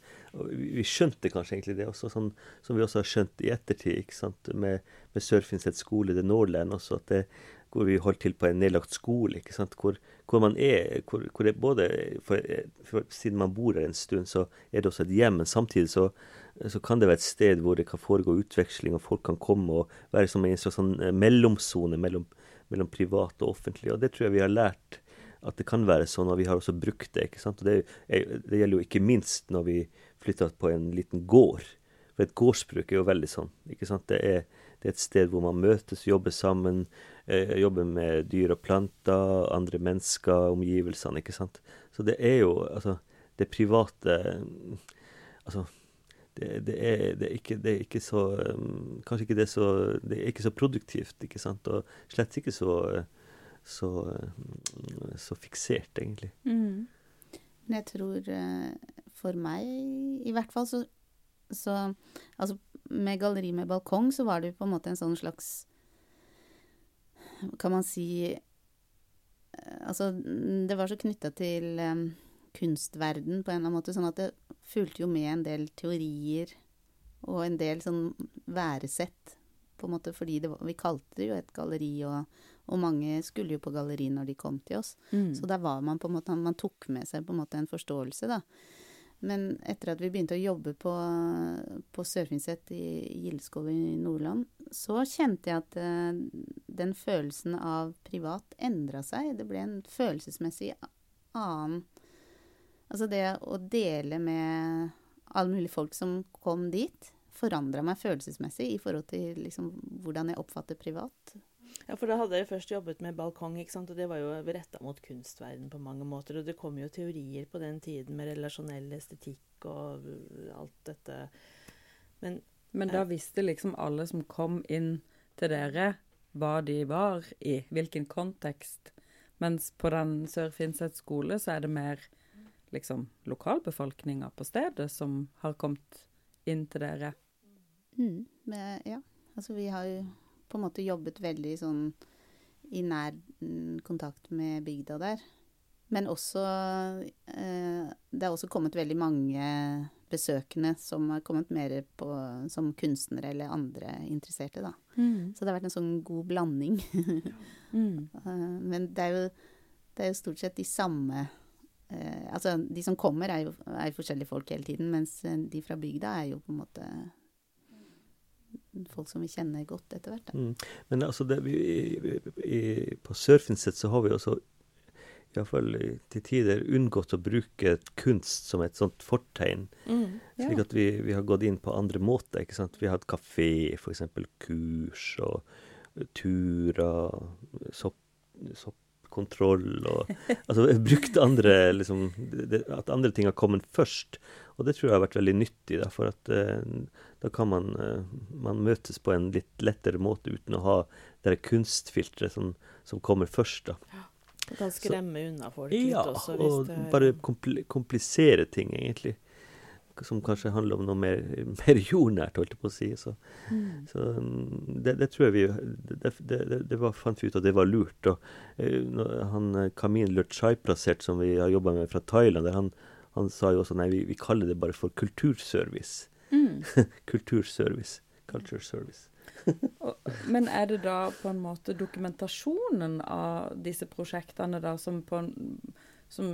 vi skjønte kanskje egentlig det også, sånn som vi også har skjønt i ettertid, ikke sant, med, med Sørfinset skole, The Nordland også, at det, hvor vi holdt til på en nedlagt skole, ikke sant, hvor, hvor man er hvor, hvor det både for, for, Siden man bor her en stund, så er det også et hjem, men samtidig så, så kan det være et sted hvor det kan foregå utveksling, og folk kan komme og være som en slags sånn eh, mellomsone mellom, mellom privat og offentlig. Og det tror jeg vi har lært at det kan være sånn, og vi har også brukt det. ikke sant? Og det, det gjelder jo ikke minst når vi flytta på en liten gård. For et gårdsbruk er jo veldig sånn. ikke sant? Det er, det er et sted hvor man møtes, jobber sammen, eh, jobber med dyr og planter, andre mennesker, omgivelsene. ikke sant? Så det er jo altså Det private Altså det, det, er, det, er ikke, det er ikke så um, Kanskje ikke det så Det er ikke så produktivt, ikke sant? Og slett ikke så så, um, så fiksert, egentlig. Mm. Men jeg tror eh, for meg, i hvert fall, så, så Altså, med galleri med balkong så var det jo på en måte en sånn slags Kan man si eh, Altså, det var så knytta til um, kunstverden på en eller annen måte, sånn at det fulgte jo med en del teorier og en del sånn væresett, på en måte, fordi det var, vi kalte det jo et galleri, og, og mange skulle jo på galleri når de kom til oss. Mm. Så der var man på en måte Man tok med seg på en måte en forståelse, da. Men etter at vi begynte å jobbe på, på Sørfinset i Gildeskål i Nordland, så kjente jeg at uh, den følelsen av privat endra seg. Det ble en følelsesmessig annen Altså det å dele med alle mulige folk som kom dit, forandra meg følelsesmessig i forhold til liksom hvordan jeg oppfatter privat. Ja, for da hadde dere først jobbet med balkong, ikke sant? og det var jo retta mot kunstverden på mange måter. Og det kom jo teorier på den tiden med relasjonell estetikk og alt dette. Men Men da visste liksom alle som kom inn til dere, hva de var i, hvilken kontekst. Mens på den Sør-Finset skole så er det mer liksom lokalbefolkninga på stedet som har kommet inn til dere. Mm, men, ja, altså vi har jo på en måte jobbet veldig sånn i nær mm, kontakt med bygda der. Men også eh, Det har også kommet veldig mange besøkende som har kommet mer på, som kunstnere eller andre interesserte, da. Så det har vært en sånn god blanding. Mm. Eh, men det er, jo, det er jo stort sett de samme eh, Altså, de som kommer, er jo er forskjellige folk hele tiden, mens de fra bygda er jo på en måte folk som vi kjenner godt etter hvert. Mm. Men altså, det, vi, i, i, på Sørfinset så har vi også iallfall til tider unngått å bruke kunst som et sånt fortegn. Mm. Slik at vi, vi har gått inn på andre måter. ikke sant? Vi har hatt kafé, f.eks. kurs og turer, sopp, soppkontroll og Altså brukt andre liksom, det, At andre ting har kommet først. Og det tror jeg har vært veldig nyttig, da, for at eh, da kan man, eh, man møtes på en litt lettere måte uten å ha det kunstfilteret som, som kommer først. da. Det kan skremme unna folk Ja, litt også. Ja, og bare kompl komplisere ting, egentlig. Som kanskje handler om noe mer, mer jordnært, holdt jeg på å si. Så, så mm, det, det tror jeg vi Det, det, det, det var, fant vi ut at det var lurt. Og eh, han eh, Kamin Lurchai-plassert, som vi har jobba med fra Thailand, han, han sa jo også nei, vi, vi kaller det bare for kulturservice. Mm. kulturservice. Culture service. Men er det da på en måte dokumentasjonen av disse prosjektene da som på en som,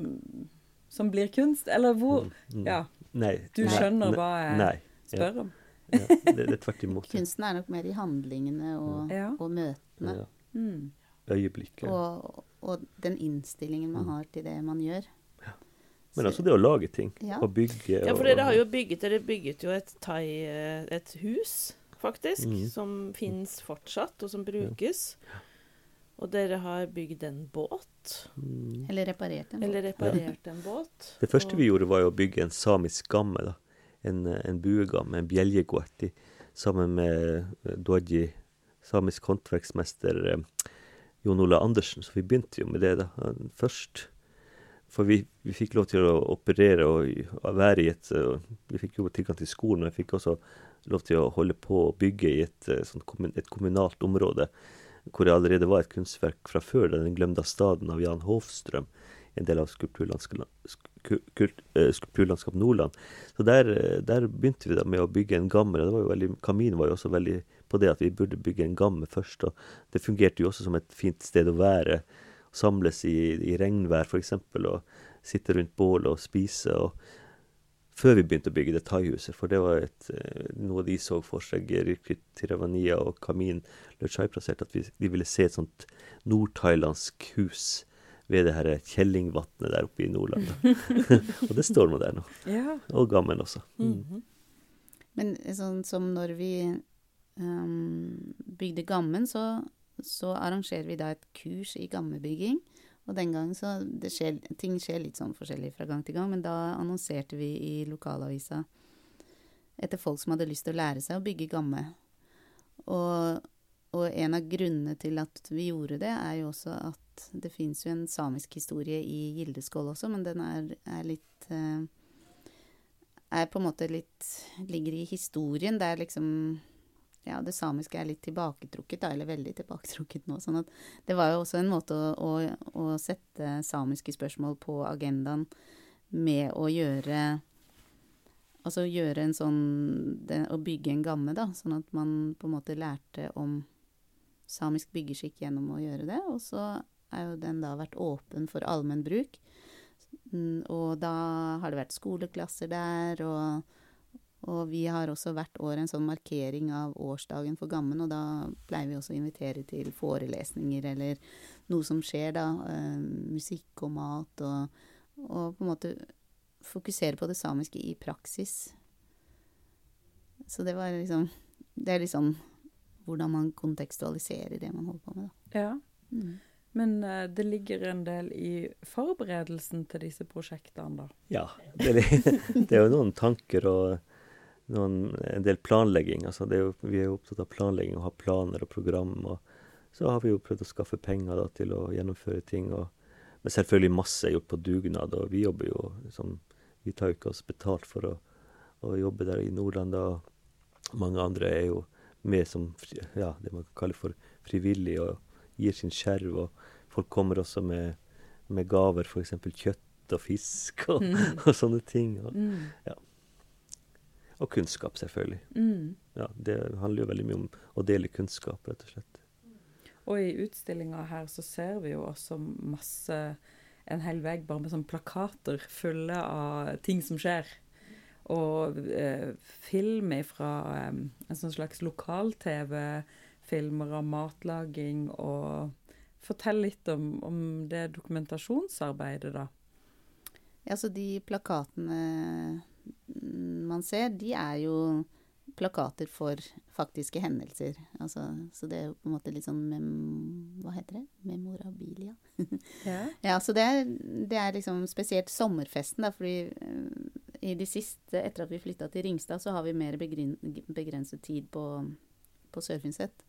som blir kunst, eller hvor Mm, mm. Ja, Nei. du skjønner nei, hva jeg Nei. spør om. Ja, det, det er tvert imot. Kunsten er nok mer i handlingene og, Ja. og møtene. Ja. Mm. Øyeblikket. Og, og den innstillingen man Mm. har til det man gjør. Men altså det å lage ting. Ja. Og bygge. Ja, for dere har jo bygget Dere bygget jo et thai eh, Et hus, faktisk, mm. som fins fortsatt, og som brukes. Og dere har bygd en båt. Mm. Eller reparert en. båt. Eller reparert en båt. Det første og- vi gjorde, var jo å bygge en samisk gamme. da. En, eh, en buegamme, en bjeljeguati, sammen med eh, Dwaji, samisk håndverksmester eh, Jon Ola Andersen. Så vi begynte jo med det da, først. For vi, vi fikk lov til å operere og, og være i et og Vi fikk jo tilgang til skolen, og vi fikk også lov til å holde på å bygge i et, eh, et kommunalt område hvor det allerede var et kunstverk fra før, Den glemte staden av Jan Hofstrøm, en del av Skulpturlandskap, eh, Nordland. Så der, eh, der begynte vi da med å bygge en gamme. og Det var jo veldig, Kamin var jo også veldig på det at vi burde bygge en gamme først. og Det fungerte jo også som et fint sted å være. Samles i, i regnvær f.eks. og sitte rundt bålet og spise. og før vi begynte å bygge det thaihuset, for det var et, eh, noe de så for seg, Tiravania og Kamin Lurchai plassert, at vi, de ville se et sånt nordthailandsk hus ved det her Kjellingvatnet der oppe i Nordland. og det står nå der nå. Ja. Og Gammen også. Mm. Men sånn som når vi um, bygde Gammen, så, så arrangerer vi da et kurs i gammebygging. Og den gangen så skjer, Ting skjer litt sånn forskjellig fra gang til gang, men da annonserte vi i lokalavisa etter folk som hadde lyst til å lære seg å bygge gamme. Og, og en av grunnene til at vi gjorde det, er jo også at det fins jo en samisk historie i Gildeskål også, men den er, er litt eh, er på en måte litt Ligger i historien. Det er liksom Ja, det samiske er litt tilbaketrukket, da, eller veldig tilbaketrukket nå. Sånn at det var jo også en måte å, å, å sette samiske spørsmål på agendaen med å gjøre Altså gjøre en sånn det, Å bygge en gamme, da. Sånn at man på en måte lærte om samisk byggeskikk gjennom å gjøre det. Og så er jo den da vært åpen for allmenn bruk. Mm, Og da har det vært skoleklasser der, og, og vi har også hvert år en sånn markering av årsdagen for Gammen, og da pleier vi også å invitere til forelesninger eller noe som skjer, da. Eh, musikk og mat, og, og på en måte fokusere på det samiske i praksis. Så det var liksom Det er liksom hvordan man kontekstualiserer det man holder på med, da. ja. Mm. Men eh, det ligger en del i forberedelsen til disse prosjektene, da. Ja. Det er, det er jo noen tanker og noen, en del planlegging. Altså det er jo, vi er jo opptatt av planlegging og ha planer og program. Og så har vi jo prøvd å skaffe penger da, til å gjennomføre ting. Og, men selvfølgelig masse er gjort på dugnad, og vi jobber jo som Vi tar jo ikke oss betalt for å, å jobbe der i Nordland. Da. Mange andre er jo med som ja, det man kan kalle for frivillig, og gir sin skjerv. Og folk kommer også med, med gaver, f.eks. kjøtt og fisk og, og sånne ting. Og, Mm. Og kunnskap, selvfølgelig. Mm. Ja, det handler jo veldig mye om å dele kunnskap, rett og slett. Og i utstillinga her så ser vi jo også masse en hel vegg bare med sånne plakater fulle av ting som skjer. Og eh, film fra en sånn slags lokal-TV, filmer av matlaging, og fortell litt om, om det dokumentasjonsarbeidet, da. Ja, så de plakatene man ser, de er jo plakater for faktiske hendelser. Altså, så det er jo på en måte litt sånn mem, Hva heter det? Memorabilia. Ja. ja, så det er, det er, liksom spesielt sommerfesten, da, fordi i de siste, etter at vi flytta til Ringstad, så har vi mer begrenset tid på, på Sør-Finset.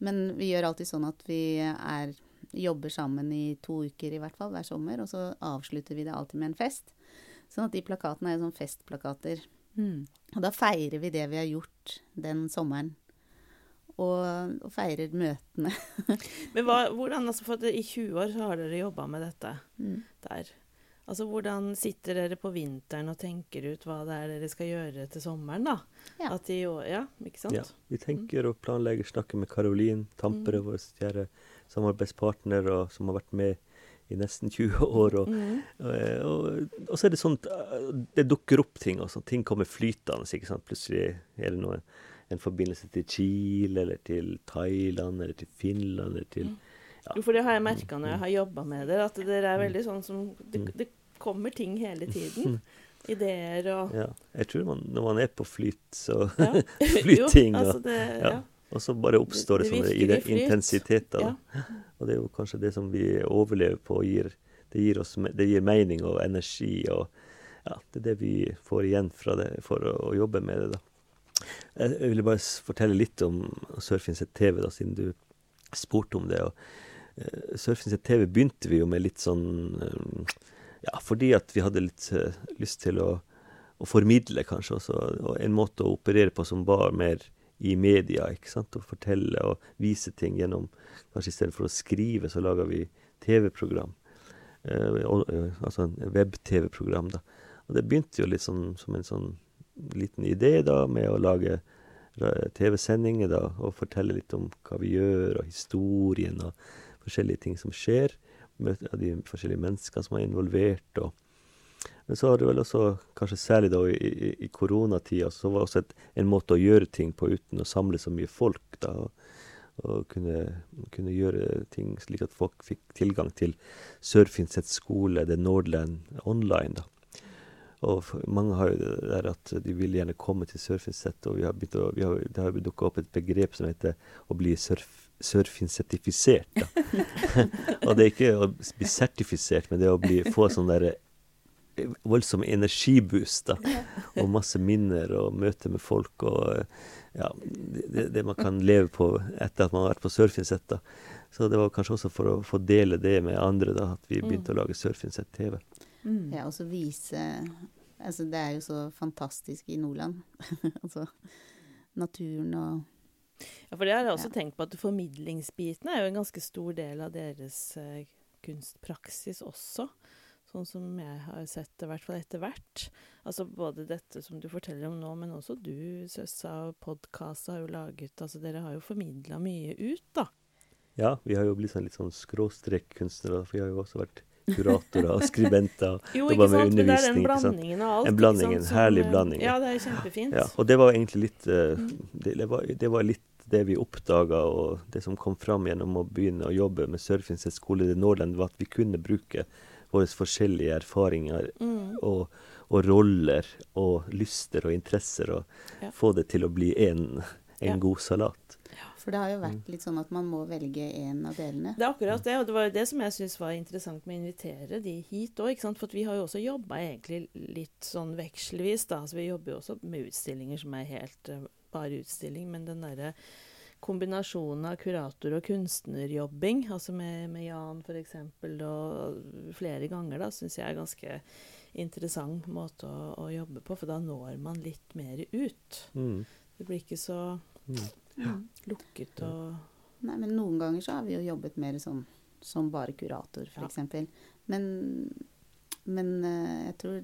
Men vi gjør alltid sånn at vi er, jobber sammen i to uker i hvert fall hver sommer, og så avslutter vi det alltid med en fest. Sånn at de plakatene er jo sånn festplakater. Mm. Og da feirer vi det vi har gjort den sommeren. Og, og feirer møtene. Men hva, hvordan, altså For i 20 år så har dere jobba med dette mm. der. Altså Hvordan sitter dere på vinteren og tenker ut hva det er dere skal gjøre til sommeren? da? Ja, de, ja ikke sant? Ja, Vi tenker og planlegger, snakker med Karolin Tampere, mm. vår kjære samarbeidspartner, og, som har vært med i nesten 20 år. Og, mm. og, og, og, så er det sånn Det dukker opp ting. Også. Ting kommer flytende. ikke sant? Plutselig er det noe, en forbindelse til Chile, eller til Thailand, eller til Finland, eller til mm. ja. Jo, for det har jeg merka når jeg har jobba med dere, at dere er veldig sånn som Det, mm. det kommer ting hele tiden. Ideer og Ja. Jeg tror man, når man er på flyt, så ja. flyter ting. Altså det, ja. Og så bare oppstår det, det sånne intensiteter. Ja. Og det er jo kanskje det som vi overlever på. Gir, det, gir oss, det gir mening og energi. og ja, Det er det vi får igjen fra det for å, å jobbe med det. da. Jeg ville bare fortelle litt om Surfings TV, da, siden du spurte om det. og uh, Surfinset TV begynte vi jo med litt sånn uh, Ja, fordi at vi hadde litt uh, lyst til å, å formidle, kanskje, også, og en måte å operere på som var mer i media. ikke sant? Og fortelle og vise ting gjennom Kanskje i stedet for å skrive, så lager vi TV-program. Eh, eh, altså web-TV-program, da. Og det begynte jo litt sånn som en sånn liten idé, da, med å lage TV-sendinger, da, og fortelle litt om hva vi gjør, og historien, og forskjellige ting som skjer. Møte de forskjellige menneskene som er involvert. og men så har det vel også, kanskje særlig da i, i, koronatida, så var det også et, en måte å gjøre ting på uten å samle så mye folk. da, og, og kunne, kunne, gjøre ting slik at folk fikk tilgang til Sør-Finset skole, The Nordland, online. da. Og mange har jo det der at de vil gjerne komme til Sør-Finset, og vi har å, vi har, det har dukka opp et begrep som heter å bli surfinsetifisert. og det er ikke å bli sertifisert, men det er å bli, få sånn derre voldsom energiboost. da, Og masse minner og møter med folk. og ja, det, det, man kan leve på etter at man har vært på Surfinset. Så det var kanskje også for å få dele det med andre da, at vi begynte mm. å lage surfingsett-TV. Mm. Ja, og så vise Altså, det er jo så fantastisk i Nordland. altså naturen og Ja, for det har jeg også ja. tenkt på, at formidlingsbiten er jo en ganske stor del av deres uh, kunstpraksis også. Sånn som jeg har sett det, i hvert fall etter hvert. Altså både dette som du forteller om nå, men også du, Søssa, og podkast har jo laget Altså dere har jo formidla mye ut, da. Ja, vi har jo blitt sånn litt sånn skråstrekkunstnere. For vi har jo også vært kuratorer og skribenter. jo, ikke sant, men det er den blandingen av alt. En blanding, en herlig blanding. Ja, det er kjempefint. Ja, og det var egentlig litt uh, det, det, var, det, var, litt det vi oppdaga, og det som kom fram gjennom å begynne å jobbe med Sørfinset skole i Nordland, var at vi kunne bruke våre forskjellige erfaringer mm. og, og, roller og lyster og interesser, og ja. få det til å bli en, en ja. god salat. For det har jo vært litt sånn at man må velge én av delene. Det er akkurat det, og det var jo det som jeg syns var interessant med å invitere de hit òg. For vi har jo også jobba egentlig litt sånn vekselvis, da. Altså, vi jobber jo også med utstillinger som er helt uh, bare utstilling, men den derre kombinasjonen av kurator- og kunstnerjobbing, altså med, med Jan f.eks., og flere ganger, da, syns jeg er ganske interessant måte å, å, jobbe på. For da når man litt mer ut. Mm. Det blir ikke så mm. ja. lukket og Nei, men noen ganger så har vi jo jobbet mer sånn som bare kurator, f.eks. Ja. Men, men uh, jeg tror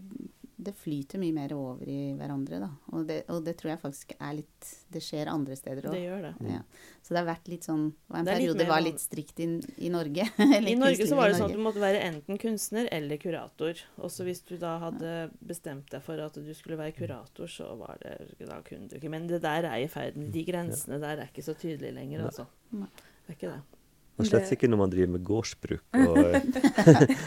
det flyter mye mer over i hverandre, da. Og det, og det tror jeg faktisk er litt Det skjer andre steder Det gjør det. Ja. Så det har vært litt sånn det var En Det er periode det var litt strikt i, i Norge. I Norge så var det sånn at du måtte være enten kunstner eller kurator. Også hvis du da hadde bestemt deg for at du skulle være kurator, så var det Da kunne du ikke. Men det der er i ferden. De grensene der er ikke så tydelige lenger, altså. Det er ikke det. Og slett ikke når man driver med gårdsbruk og,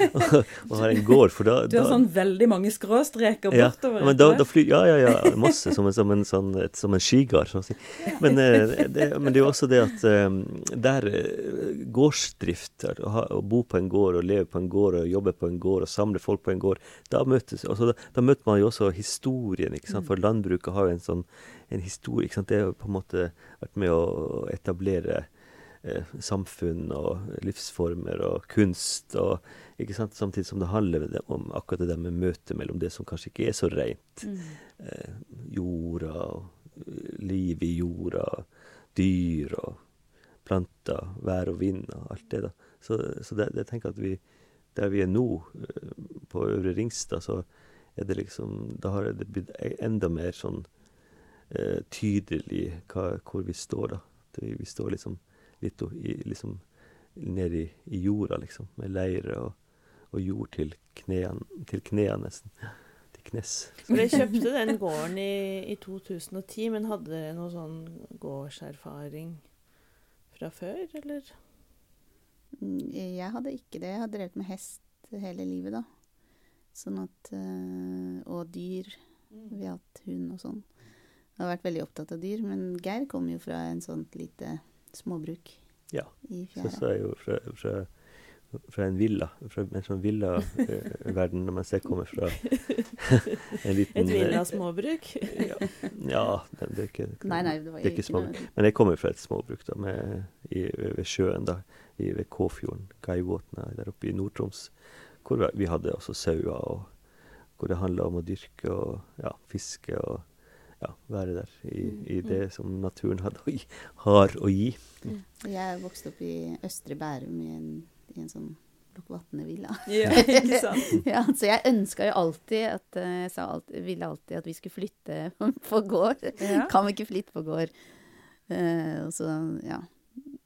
og, og har en gård, for da, Du har da sånn veldig mange skråstreker ja, bortover. men da, da fly, ja, ja, ja, masse. Som en, som en, sånn, et, som en skigard. Sånn. Men, eh, det, men det er jo også det at eh, der eh, gårdsdrift, å, ha, å bo på en gård og leve på en gård og jobbe på en gård og samle folk på en gård, da, møtes, altså, da, møter man jo også historien. sant? For landbruket har jo en sånn en historie. Det har på en måte vært med å etablere samfunn og livsformer og kunst. og? Samtidig som det handler om akkurat det der med møtet mellom det som kanskje ikke er så rent. Eh, jorda og livet liv i jorda, dyr og planter, vær og vind og alt det. da. Så, så det, det tenker jeg at vi, der vi er nå, eh, på Øvre Ringstad, så er det liksom Da har det blitt e- enda mer sånn eh, tydelig hva, hvor vi står, da. Vi, vi står liksom litt i, liksom, ned i, i jorda, liksom, med leire og, og jord til knærne, til knærne nesten. Til knes. For dere kjøpte den gården i, i 2010, men hadde dere noe sånn gårdserfaring fra før, eller? Mm, Jeg hadde ikke det. Jeg har drevet med hest hele livet, da. Sånn at øh, Og dyr. Vi har hatt hund og sånn. Jeg har vært veldig opptatt av dyr. Men Geir kom jo fra en sånt lite småbruk Ja. i Så, fjæra. så er jeg jo fra, fra, fra en villa, fra en sånn villaverden, man ser kommer fra en liten Et villasmåbruk? Ja, ja det, det er ikke Nei, nei, det var det er ikke små. noe Men jeg kommer fra et småbruk da, med, i, ved sjøen, da, i, ved Kåfjorden, Kaivåtna, der oppe i Nord-Troms, hvor vi- vi hadde også sauer, og hvor det handla om å dyrke og ja, fiske og ja, være der i, i det som naturen hadde å gi, har å gi. Jeg vokste opp i Østre Bærum i en, i en sånn Lokvatne-villa. Ja, ikke sant? Ja, så jeg ønska jo alltid at eh, Jeg sa alt, ville alltid at vi skulle flytte på gård. Ja. Kan vi ikke flytte på gård? Uh, så, ja.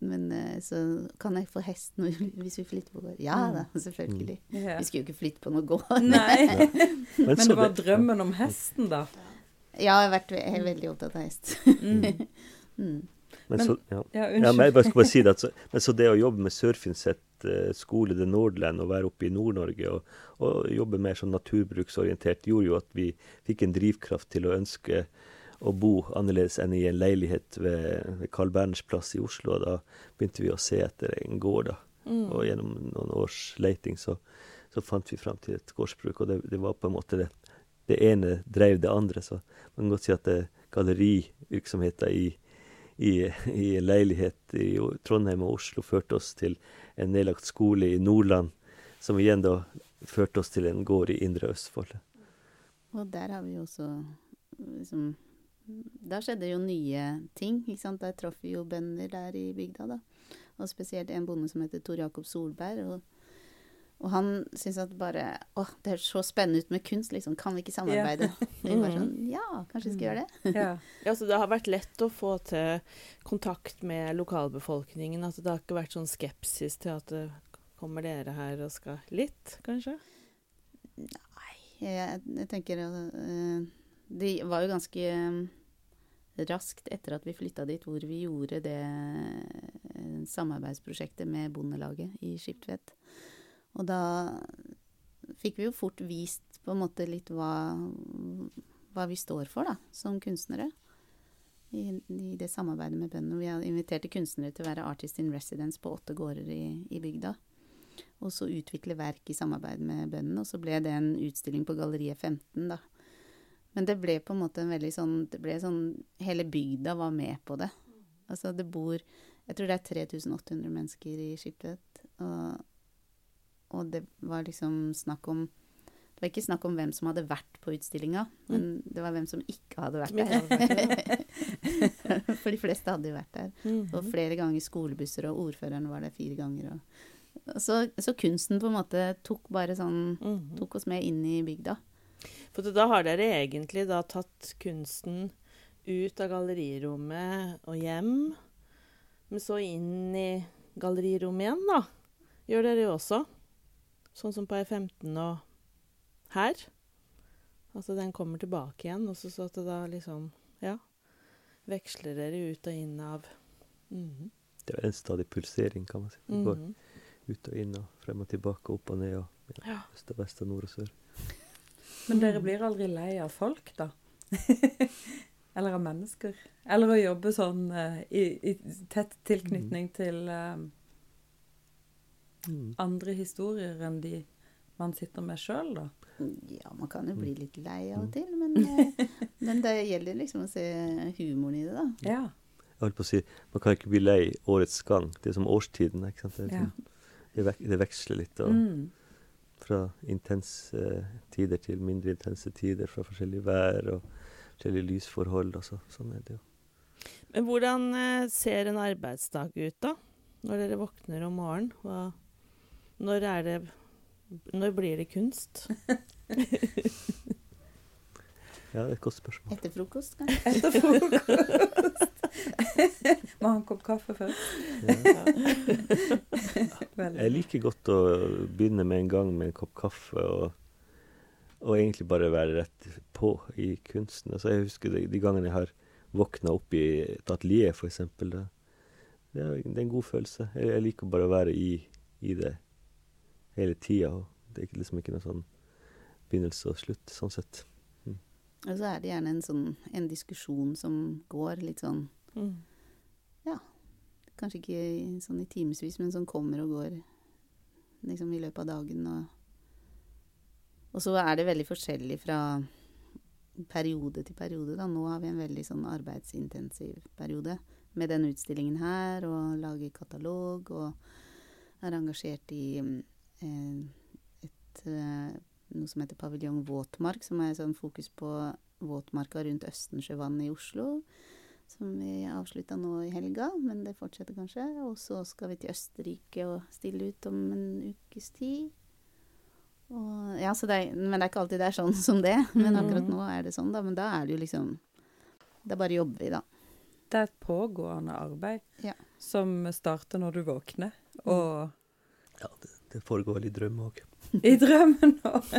Men eh, så kan jeg få hest når, hvis vi flytter på gård. Ja da, selvfølgelig. Ja. Vi skulle jo ikke flytte på noe gård. Nei, Men, men det var det- drømmen om hesten, da. Ja, jeg har vært ve veldig opptatt av hest. Mm. Mm. Men, Men- så, ja. Ja, Ja, men jeg bare skal bare si det så, men så det å jobbe med Sørfinset eh, skole, The Nordland, og være oppe i Nord-Norge og, og jobbe mer sånn naturbruksorientert, gjorde jo at vi fikk en drivkraft til å ønske å bo annerledes enn i en leilighet ved, ved Carl Berners plass i Oslo. Og da begynte vi å se etter en gård. da. Mm. Og gjennom noen års leiting så, så fant vi fram til et gårdsbruk, og det, det var på en måte det, det ene drev det andre. Så man kan godt si at det gallerivirksomheten i, i, i leilighet i Trondheim og Oslo førte oss til en nedlagt skole i Nordland, som igjen da førte oss til en gård i Indre Østfold. Og der har vi jo også liksom Da skjedde jo nye ting, ikke sant. Der traff vi jo bønder der i bygda, da. Og spesielt en bonde som heter Tor Jakob Solberg. Og, og han syntes at bare Å, det høres så spennende ut med kunst, liksom. Kan vi ikke samarbeide? Vi bare sånn Ja, kanskje vi skal gjøre det? Ja. Ja, så Det har vært lett å få til kontakt med lokalbefolkningen? At det har ikke vært sånn skepsis til at det kommer dere her og skal litt, kanskje? Jeg, jeg tenker uh, Det var jo ganske eh, raskt etter at vi flytta dit, hvor vi gjorde det eh, samarbeidsprosjektet med Bondelaget i Skiptvet. Og da fikk vi jo fort vist på en måte litt hva, hva vi står for, da, som kunstnere. I, I det samarbeidet med bøndene. Vi har invitert kunstnere til å være artist in residence på åtte gårder i, i bygda. Og så utvikle verk i samarbeid med bøndene. Og så ble det en utstilling på Galleriet 15, da. Men det ble på en måte en veldig sånn Det ble sånn Hele bygda var med på det. Altså det bor Jeg tror det er 3800 mennesker i Skiptvet. Og, og det var liksom snakk om Det var ikke snakk om hvem som hadde vært på utstillinga, men det var hvem som ikke hadde vært der. For de fleste hadde jo vært der. Og Mhm. flere ganger skolebusser, og ordføreren var der fire ganger. Og, og så, så kunsten på en måte tok bare sånn Mhm. Tok oss med inn i bygda. For da har dere egentlig da tatt kunsten ut av gallerirommet og hjem, men så inn i gallerirommet igjen, da. Gjør dere jo også. Sånn som på E15 og her. Altså den kommer tilbake igjen, og så så at det da liksom Ja. Veksler dere ut og inn av Mhm. Det er en stadig pulsering, kan man si. Det går Mhm. ut og inn og frem og tilbake, opp og ned og ja, Ja. øst og vest og nord og sør. Men dere blir aldri lei av folk, da? Eller av mennesker? Eller å jobbe sånn uh, i, i tett tilknytning til eh, Mm. Andre historier enn de man sitter med sjøl, da? Ja, man kan jo bli litt lei av og til, men, eh, men det gjelder liksom å se humoren i det, da. Ja. Jeg holdt på å si, Man kan ikke bli lei årets gang. Det er som årstiden. ikke sant? Det, er ja. liksom- det, vek, det veksler litt. Og, Mm. Fra intense tider til mindre intense tider, fra forskjellige vær og forskjellige lysforhold. Og så, sånn er det jo. Men hvordan eh, ser en arbeidsdag ut, da? Når dere våkner om morgenen? Hva, når er det Når blir det kunst? Ja, det er et godt spørsmål. Etter frokost, kanskje. Etter frokost. Må ha en kopp kaffe først. Ja. Jeg liker godt å begynne med en gang med en kopp kaffe og, og egentlig bare være rett på i kunsten. Altså, jeg husker de, de gangene jeg har våkna opp i et atelier, f.eks. Det, det, er- en god følelse. Jeg, jeg liker bare å være i, i det hele tida. Det er liksom ikke noe sånn begynnelse og slutt, sånn sett. Og så er det gjerne en sånn en diskusjon som går litt sånn Mm. Kanskje ikke sånn i timevis, men som kommer og går liksom i løpet av dagen. Og, og så er det veldig forskjellig fra periode til periode. Da. Nå har vi en veldig sånn arbeidsintensiv periode med den utstillingen her, og lager katalog, og er engasjert i mm, et, eh, noe som heter Paviljong våtmark, som er sånn fokus på våtmarka rundt Østensjøvannet i Oslo som vi avslutta nå i helga, men det fortsetter kanskje. Og så skal vi til Østerrike og stille ut om en ukes tid. Og, ja, så det er, men det er ikke alltid det er sånn som det. Men akkurat Mhm. nå er det sånn, da. Men da er det jo liksom Da bare jobber vi, da. Det er et pågående arbeid Ja. som starter når du våkner, og Ja, det, det foregår vel i drømme òg. i drømmen òg.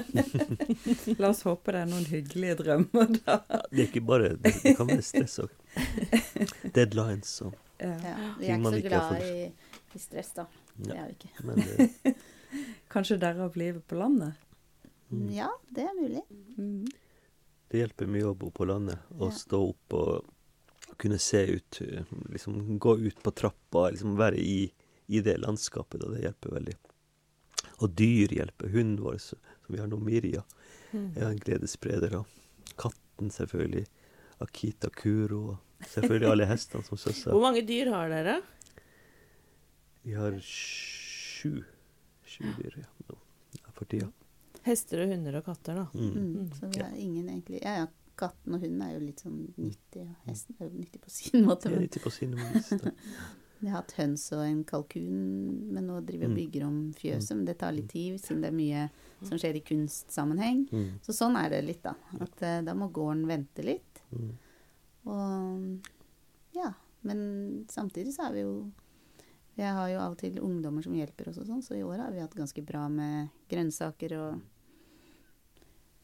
La oss håpe det er noen hyggelige drømmer, da. Ja, det er ikke bare Det, det kan være stress òg. Deadlines og Ja. Ja, vi er ikke så glad i, i stress, da. Det ja, er vi ikke. Men uh, Kanskje derav livet på landet. mm. Ja, det er mulig. Mm. Det hjelper mye å bo på landet og Ja. stå opp og kunne se ut, liksom gå ut på trappa, liksom være i, i det landskapet, Da. det hjelper veldig. Og dyr hjelper. Hunden vår, som vi har nå, Mirja, Mm. er en gledesspreder. Og katten, selvfølgelig. Akita Kuro. Og selvfølgelig alle hestene som søsser. Hvor mange dyr har dere? Vi har sju, sju dyr ja, nå, for tida. Hester og hunder og katter, da. Mm. Mm. Så vi har ingen egentlig Ja, ja, katten og hunden er jo litt sånn nyttig, og hesten er jo nyttig på sin måte. Men litt på sin vis. Vi har hatt høns og en kalkun, men nå driver jeg og Mm. bygger om fjøset. Men det tar litt tid, siden det er mye som skjer i kunstsammenheng. Mm. Så sånn er det litt, da. At eh, da må gården vente litt. Mm. Og ja. Men samtidig så er vi jo Jeg har jo av og til ungdommer som hjelper oss og sånn, så i år har vi hatt ganske bra med grønnsaker og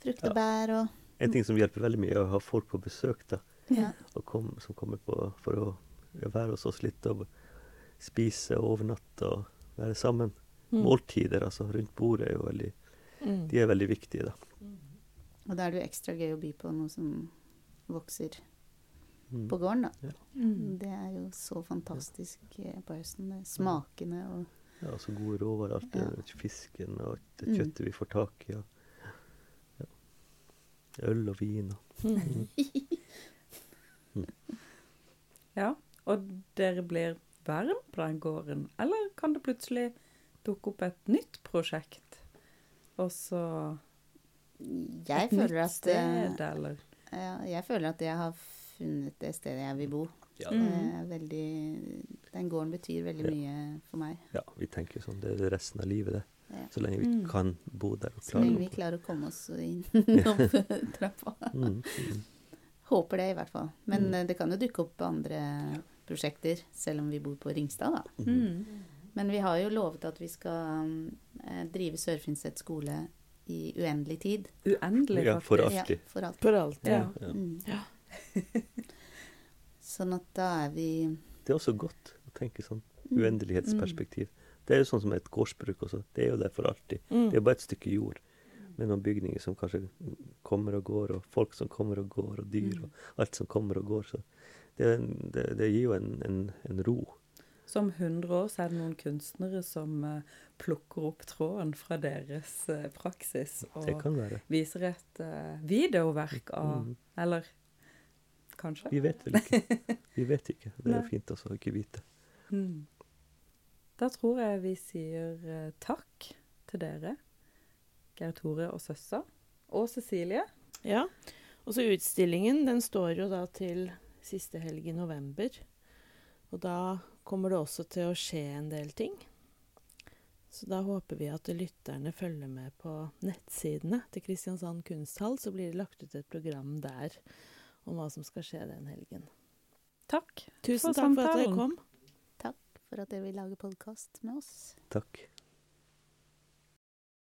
frukt og bær og En ting som hjelper veldig mye, er å ha folk på besøk. da. ja. og kom, som kommer på for å være hos oss litt og spise og overnatte og være sammen. Mm. Måltider altså, rundt bordet er jo veldig Mm. De er veldig viktige, da. Og da er det jo ekstra gøy å by på noe som vokser Mm. på gården, da. Mm. Det er jo så fantastisk ja. på høsten. Det smakene og Ja, så gode råvarer. Alt det Ja. fisken og det Mm. kjøttet vi får tak i. Og, ja. Øl og vin og Mm. Ja, og dere blir værende på den gården, eller kan det plutselig dukke opp et nytt prosjekt? Og så Jeg et føler nytt at det, sted, eller? ja, Jeg føler at jeg har funnet det stedet jeg vil bo. ja, Mm. Det er veldig, den gården betyr veldig Ja. mye for meg. ja, vi tenker sånn. Det er resten av livet, det. Ja. Så lenge vi Mm. kan bo der og Så lenge vi klarer å komme oss inn opp trappa. Mm, mm. Håper det, i hvert fall. Men Mm. eh, det kan jo dukke opp andre prosjekter, selv om vi bor på Ringstad, da. Mm. Men vi har jo lovet at vi skal mm, eh, drive Sør-Finnset skole i uendelig tid. Uendelig, Ja, for alltid. Ja, for alltid. For alltid. Ja. Ja. Mm. Ja. sånn at da er vi Det er også godt å tenke sånn Mm. uendelighetsperspektiv. Det er jo sånn som et gårdsbruk også. Det er jo der for alltid. Mm. Det er bare et stykke jord med noen bygninger som kanskje kommer og går, og folk som kommer og går, og dyr Mm. og alt som kommer og går. Så det, det, det gir jo en, en, en ro. Så om 100 år så er det noen kunstnere som uh, plukker opp tråden fra deres uh, praksis og Det kan være. viser et uh, videoverk av Mm. Eller kanskje? Vi vet vel ikke. Vi vet ikke. Det er jo fint også å ikke vite. Mm. Da tror jeg vi sier takk til dere, Geir Tore og søster, og Cecilie. Ja. Og så utstillingen, den står jo da til siste helg i november. Og da kommer det også til å skje en del ting. Så da håper vi at lytterne følger med på nettsidene til Kristiansand kunsthall. Så blir det lagt ut et program der om hva som skal skje den helgen. Takk Tusen For takk for at dere kom. Takk for at dere vil lage podkast med oss. Takk.